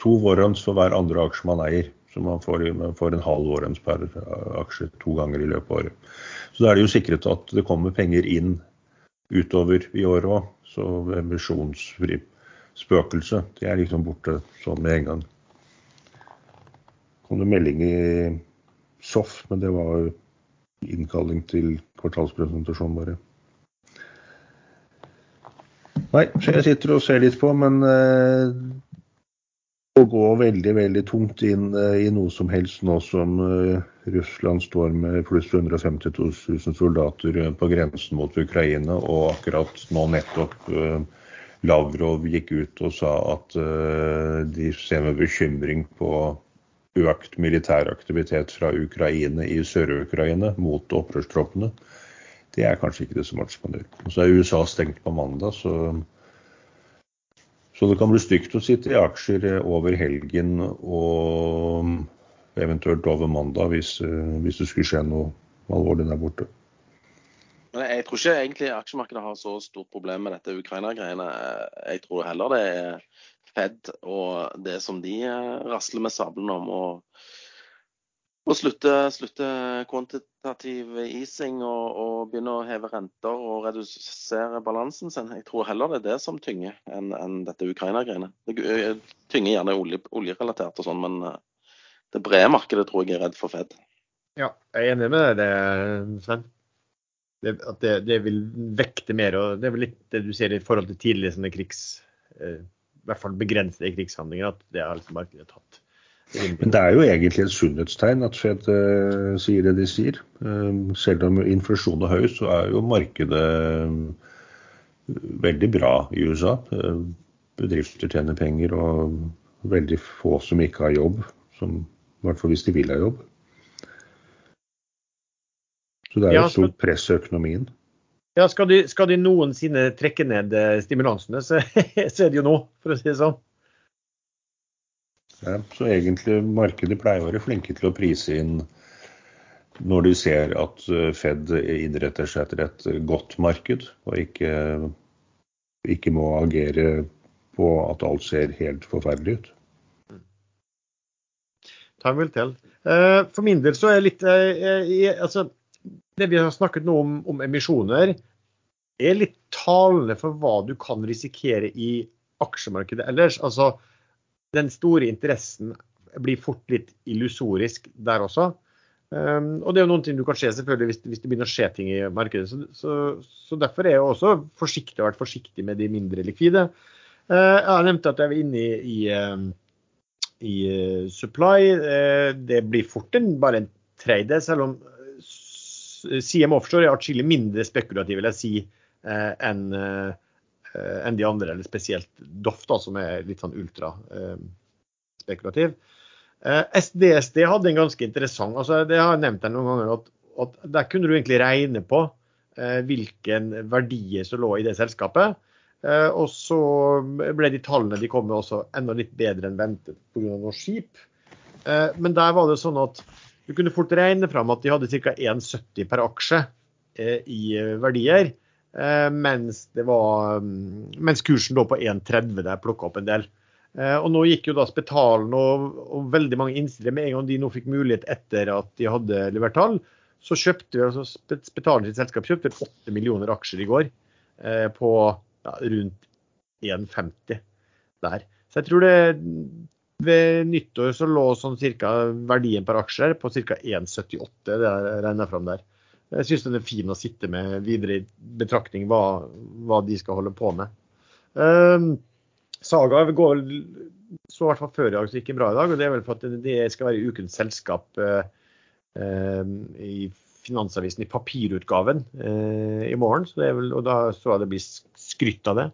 to warrants for hver andre aksje man eier. Så man får, man får en halv warrants per aksje to ganger i løpet av året. Så da er det jo sikret at det kommer penger inn utover i året òg. Så emisjonsfri spøkelse, det er liksom borte sånn med en gang. kom det melding i SOF, men det var jo innkalling til kvartalspresentasjon bare. Nei, så jeg sitter og ser litt på, men eh, å gå veldig, veldig tungt inn eh, i noe som helst nå som eh, Russland står med pluss 150 000 soldater eh, på grensen mot Ukraina, og akkurat nå nettopp eh, Lavrov gikk ut og sa at eh, de ser med bekymring på økt militær aktivitet fra Ukraina i Sør-Ukraina mot opprørstroppene. Det er kanskje ikke det smarteste man gjør. Så er USA stengt på mandag, så, så det kan bli stygt å sitte i aksjer over helgen og eventuelt over mandag hvis, eh, hvis det skulle skje noe alvorlig der borte. Men jeg tror ikke egentlig aksjemarkedet har så stort problem med dette Ukraina-greiene. Jeg tror heller det er Fed og det som de eh, rasler med sablene om. og og slutte, slutte kvantitativ easing og, og begynne å heve renter og redusere balansen sin. Jeg tror heller det er det som tynger, enn en dette Ukraina-greiene. Det eh, tynger gjerne olje, oljerelatert og sånn, men eh, det brede markedet tror jeg er redd for Fed. Ja, jeg er enig med deg, Sven. Det, at det, det vil vekte mer. og Det er vel litt det du ser i forhold til tidligere sånne krigs... Eh, I hvert fall begrensede krigshandlinger. At det har liksom markedet tatt. Men det er jo egentlig et sunnhetstegn at Fed eh, sier det de sier. Eh, selv om inflasjonen er høy, så er jo markedet eh, veldig bra i USA. Eh, bedrifter tjener penger, og veldig få som ikke har jobb. Som, I hvert fall hvis de vil ha jobb. Så det er Ja, jo et stort press i økonomien. Ja, skal de, skal de noensinne trekke ned eh, stimulansene, så, så er det jo nå, for å si det sånn. Ja, så egentlig markedet pleier å være flinke til å prise inn når de ser at eh, Fed innretter seg etter et godt marked, og ikke, ikke må agere på at alt ser helt forferdelig ut. Time will til. Eh, for min del så er litt eh, altså, Det vi har snakket nå om, om emisjoner, er litt talende for hva du kan risikere i aksjemarkedet ellers. Altså, den store interessen blir fort litt illusorisk der også. Um, og det er jo noen ting du kan se selvfølgelig hvis, hvis, det begynner å skje ting i markedet. Så, så, så derfor er jeg også forsiktig og vært forsiktig med de mindre likvide. Uh, jeg nevnt at jeg er inne i, i, i uh, supply. Uh, det blir fort en, bare en trade, selv om CM Offshore er atskillig mindre spekulativ vil jeg si, enn enn de andre, eller spesielt Doff, da, som er litt sånn ultraspekulativ. SDSD eh, hadde en ganske interessant altså Det har jeg nevnt her noen ganger. at, at Der kunne du egentlig regne på eh, hvilken verdier som lå i det selskapet. Eh, og så ble de tallene de kom med også enda litt bedre enn ventet pga. noen skip. Eh, men der var det sånn at du kunne fort regne fram at de hadde ca. 1,70 per aksje eh, i eh, verdier. mens, det var, mm, mens kursen lå på 1,30 der plukka opp en del. Eh, og nå gikk jo da Spetalen og, og veldig mange innstillere med en gang de nå fikk mulighet etter at de hadde levert tall, så kjøpte vi altså Spetalen sitt selskap kjøpte 8 millioner aksjer i går eh, på ja, rundt 1,50 der. Så jeg tror det ved nyttår så lå sånn cirka verdien per aksjer på ca. 1,78. Det regner jeg fram der. Jeg syns den er fin å sitte med videre i betraktning hva, hva de skal holde på med. Um, Saga går så i hvert fall før i dag, så ikke bra i dag. og Det er vel for at det skal være ukens selskap uh, eh, i Finansavisen i papirutgaven uh, i morgen. Så det er vel, og Da så jeg det blir skrytt av det.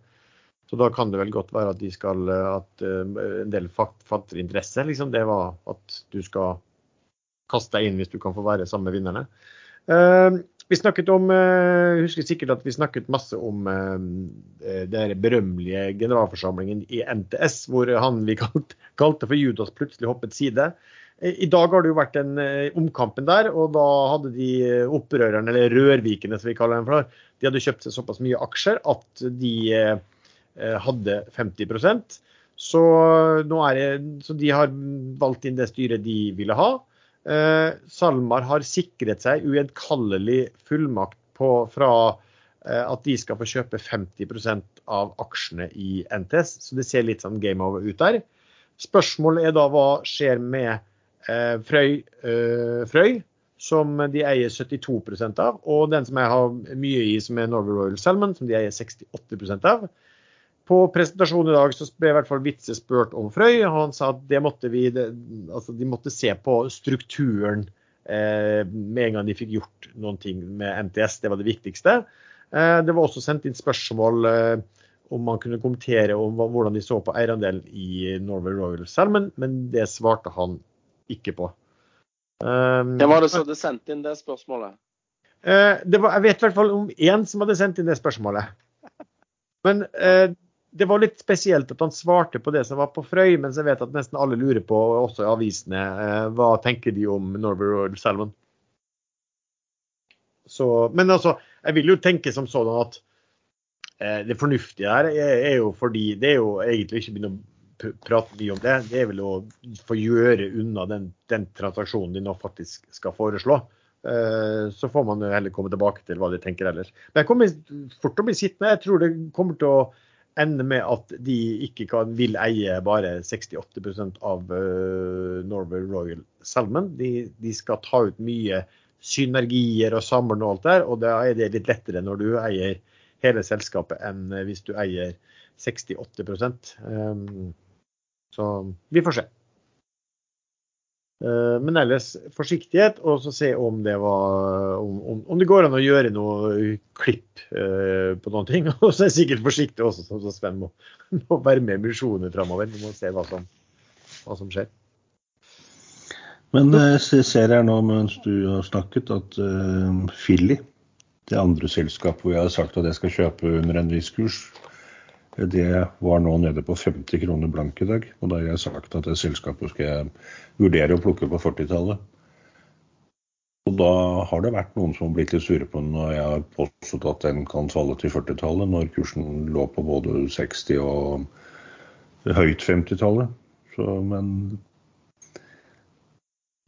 Så da kan det vel godt være at de skal, at eh, en del fatter interesse. Liksom. Det var at du skal kaste deg inn hvis du kan få være sammen med vinnerne. Eh, vi snakket om, uh, husker sikkert at vi snakket masse om den berømmelige generalforsamlingen i NTS, hvor han vi kalte, kalte for Judas plutselig hoppet side. I dag har det jo vært en omkampen der, og da hadde de opprørerne, eller rørvikene som vi kaller dem for, de hadde kjøpt seg såpass mye aksjer at de hadde 50% så, det, så de har valgt inn det styret de ville ha. Eh, SalMar har sikret seg ugjenkallelig fullmakt på, fra eh, at de skal få kjøpe 50% av aksjene i NTS. Så det ser litt sånn game over ut der. Spørsmålet er da hva skjer med eh, Frøy, eh, Frøy, som de eier 72 av, og den som jeg har mye i, som er Norway Royal Salmon, som de eier 68% av. På presentasjonen i dag så ble i hvert fall Vitse spurt om Frøy. og Han sa at måtte vi, det, altså de måtte se på strukturen eh, med en gang de fikk gjort noen ting med NTS. Det var det viktigste. Eh, det var også sendt inn spørsmål eh, om man kunne kommentere om hvordan de så på eierandelen i Norway Royal Salmon, men det svarte han ikke på. Um, det var det som hadde sendt inn det spørsmålet? Det var, jeg vet i hvert fall om én som hadde sendt inn det spørsmålet. Men uh, det var litt spesielt at han svarte på det som var på Frøy, mens jeg vet at nesten alle lurer på, også i avisene, eh, hva tenker de om Norway Royal Salmon. Så, men altså, jeg vil jo tenke som sånn at eh, det fornuftige her er, er, jo fordi Det er jo egentlig ikke begynne å prate mye om det. Det er vel å få gjøre unna den, den transaksjonen de nå faktisk skal foreslå. Eh, så får man jo heller komme tilbake til hva de tenker ellers. Men jeg kommer fort til å bli sittende. Jeg tror det kommer til å ender med at de ikke kan, vil eie bare 68% av uh, Norway Royal Salmon. De, de, skal ta ut mye synergier og samle og alt der, og da er det litt lettere når du eier hele selskapet enn hvis du eier 68 um, Så vi får se. Eh, men ellers forsiktighet, og så se om det, var, om, om det går an å gjøre noe klipp uh, på noen ting. Og så er jeg sikkert forsiktig også, som Sven må, må være med i misjoner framover. Vi må se hva som, hva som skjer. Men eh, jeg ser her nå mens du har snakket at uh, Philly, det andre selskapet hvor jeg har sagt at jeg skal kjøpe under en viss kurs, Det var nå nede på 50 kroner blank i dag. Og da har jeg sagt at det selskapet skal jeg vurdere å plukke på 40-tallet. Og da har det vært noen som har blitt litt sure på den når jeg har påstått at den kan falle til 40-tallet, når kursen lå på både 60 og høyt 50-tallet. Men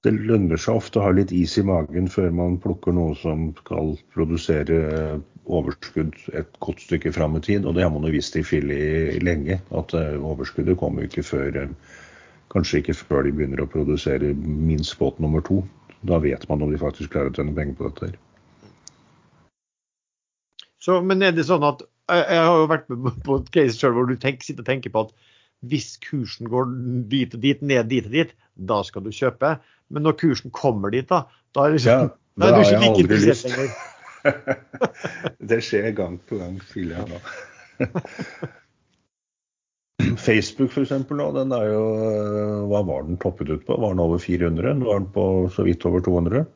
det lønner seg ofte å ha litt is i magen før man plukker noe som skal produsere overskudd et godt stykke fram i tid. Og det har man jo visst i Filly lenge, at eh, overskuddet kommer ikke før eh, Kanskje ikke før de begynner å produsere minst båt nummer to. Da vet man om de faktisk klarer å tjene penger på dette. Så, men er det sånn at Jeg har jo vært med på et case sjøl hvor du tenker, sitter og tenker på at hvis kursen går dit og dit, ned dit og dit, da skal du kjøpe. Men når kursen kommer dit, da, da er, liksom, ja, da er du ikke like interessert lenger. det skjer gang på gang, føler jeg nå. Facebook f.eks. den er jo Hva var den toppet ut på? Var den over 400? Nå er den på så vidt over 200?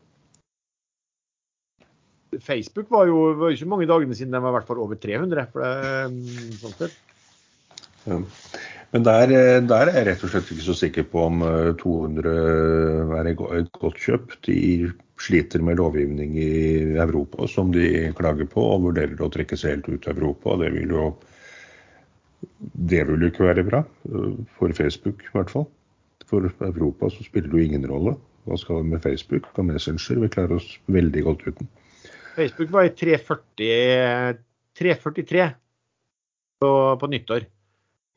Facebook var jo var ikke mange dagene siden den var i hvert fall over 300. For det, sånn sett. Ja. Men der, der, er jeg rett og slett ikke så sikker på om 200 eh, er et godt kjøp. De sliter med lovgivning i Europa som de klager på, og vurderer å trekke seg helt ut av Europa. Det vil jo det vil ikke være bra. Eh, for Facebook i hvert fall. For Europa så spiller det jo ingen rolle. Hva skal vi med Facebook og Messenger? Vi klarer oss veldig godt uten. Facebook var i 340, 343 på, på nyttår.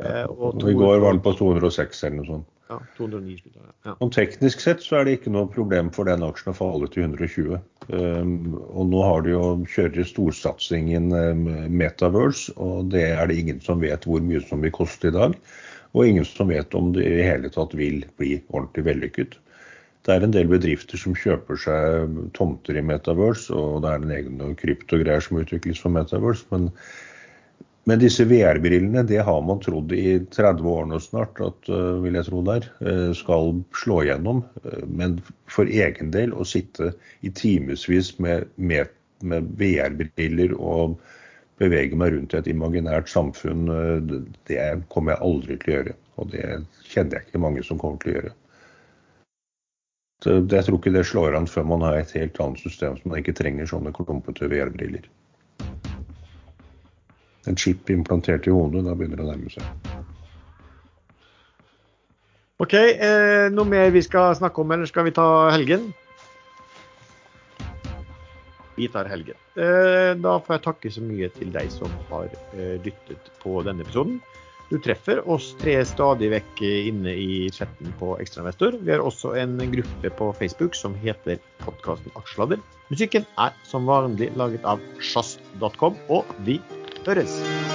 Eh, og, og I går var den på 206 eller noe sånt. Ja, 209 slutta. Ja. Og teknisk sett så er det ikke noe problem for den aksjen å falle til 120. Um, og nå har de jo kjører storsatsingen um, Metaverse, og det er det ingen som vet hvor mye som vil koste i dag. Og ingen som vet om det i hele tatt vil bli ordentlig vellykket. Det er en del bedrifter som kjøper seg tomter i Metaverse, og det er en egen kryptogreier som utvikles for Metaverse. men men disse VR-brillene det har man trodd i 30 år nå snart at uh, vil jeg tro der, uh, skal slå gjennom. Uh, men for egen del å sitte i timevis med, med, med VR-briller og bevege meg rundt i et imaginært samfunn, det kommer jeg aldri til å gjøre. Og det kjenner jeg ikke mange som kommer til å gjøre. Jeg tror ikke det slår an før man har et helt annet system som man ikke trenger sånne klumpete VR-briller en chip implantert i hodet. Da begynner det å nærme seg. OK. Eh, noe mer vi skal snakke om, eller skal vi ta helgen? Vi tar helgen. Eh, da får jeg takke så mye til deg som har eh, lyttet på denne episoden. Du treffer oss tre stadig vekk inne i chatten på Ekstrainvestor. Vi har også en gruppe på Facebook som heter podkasten Aksjeladder. Musikken er som vanlig laget av sjazz.com, og vi høres!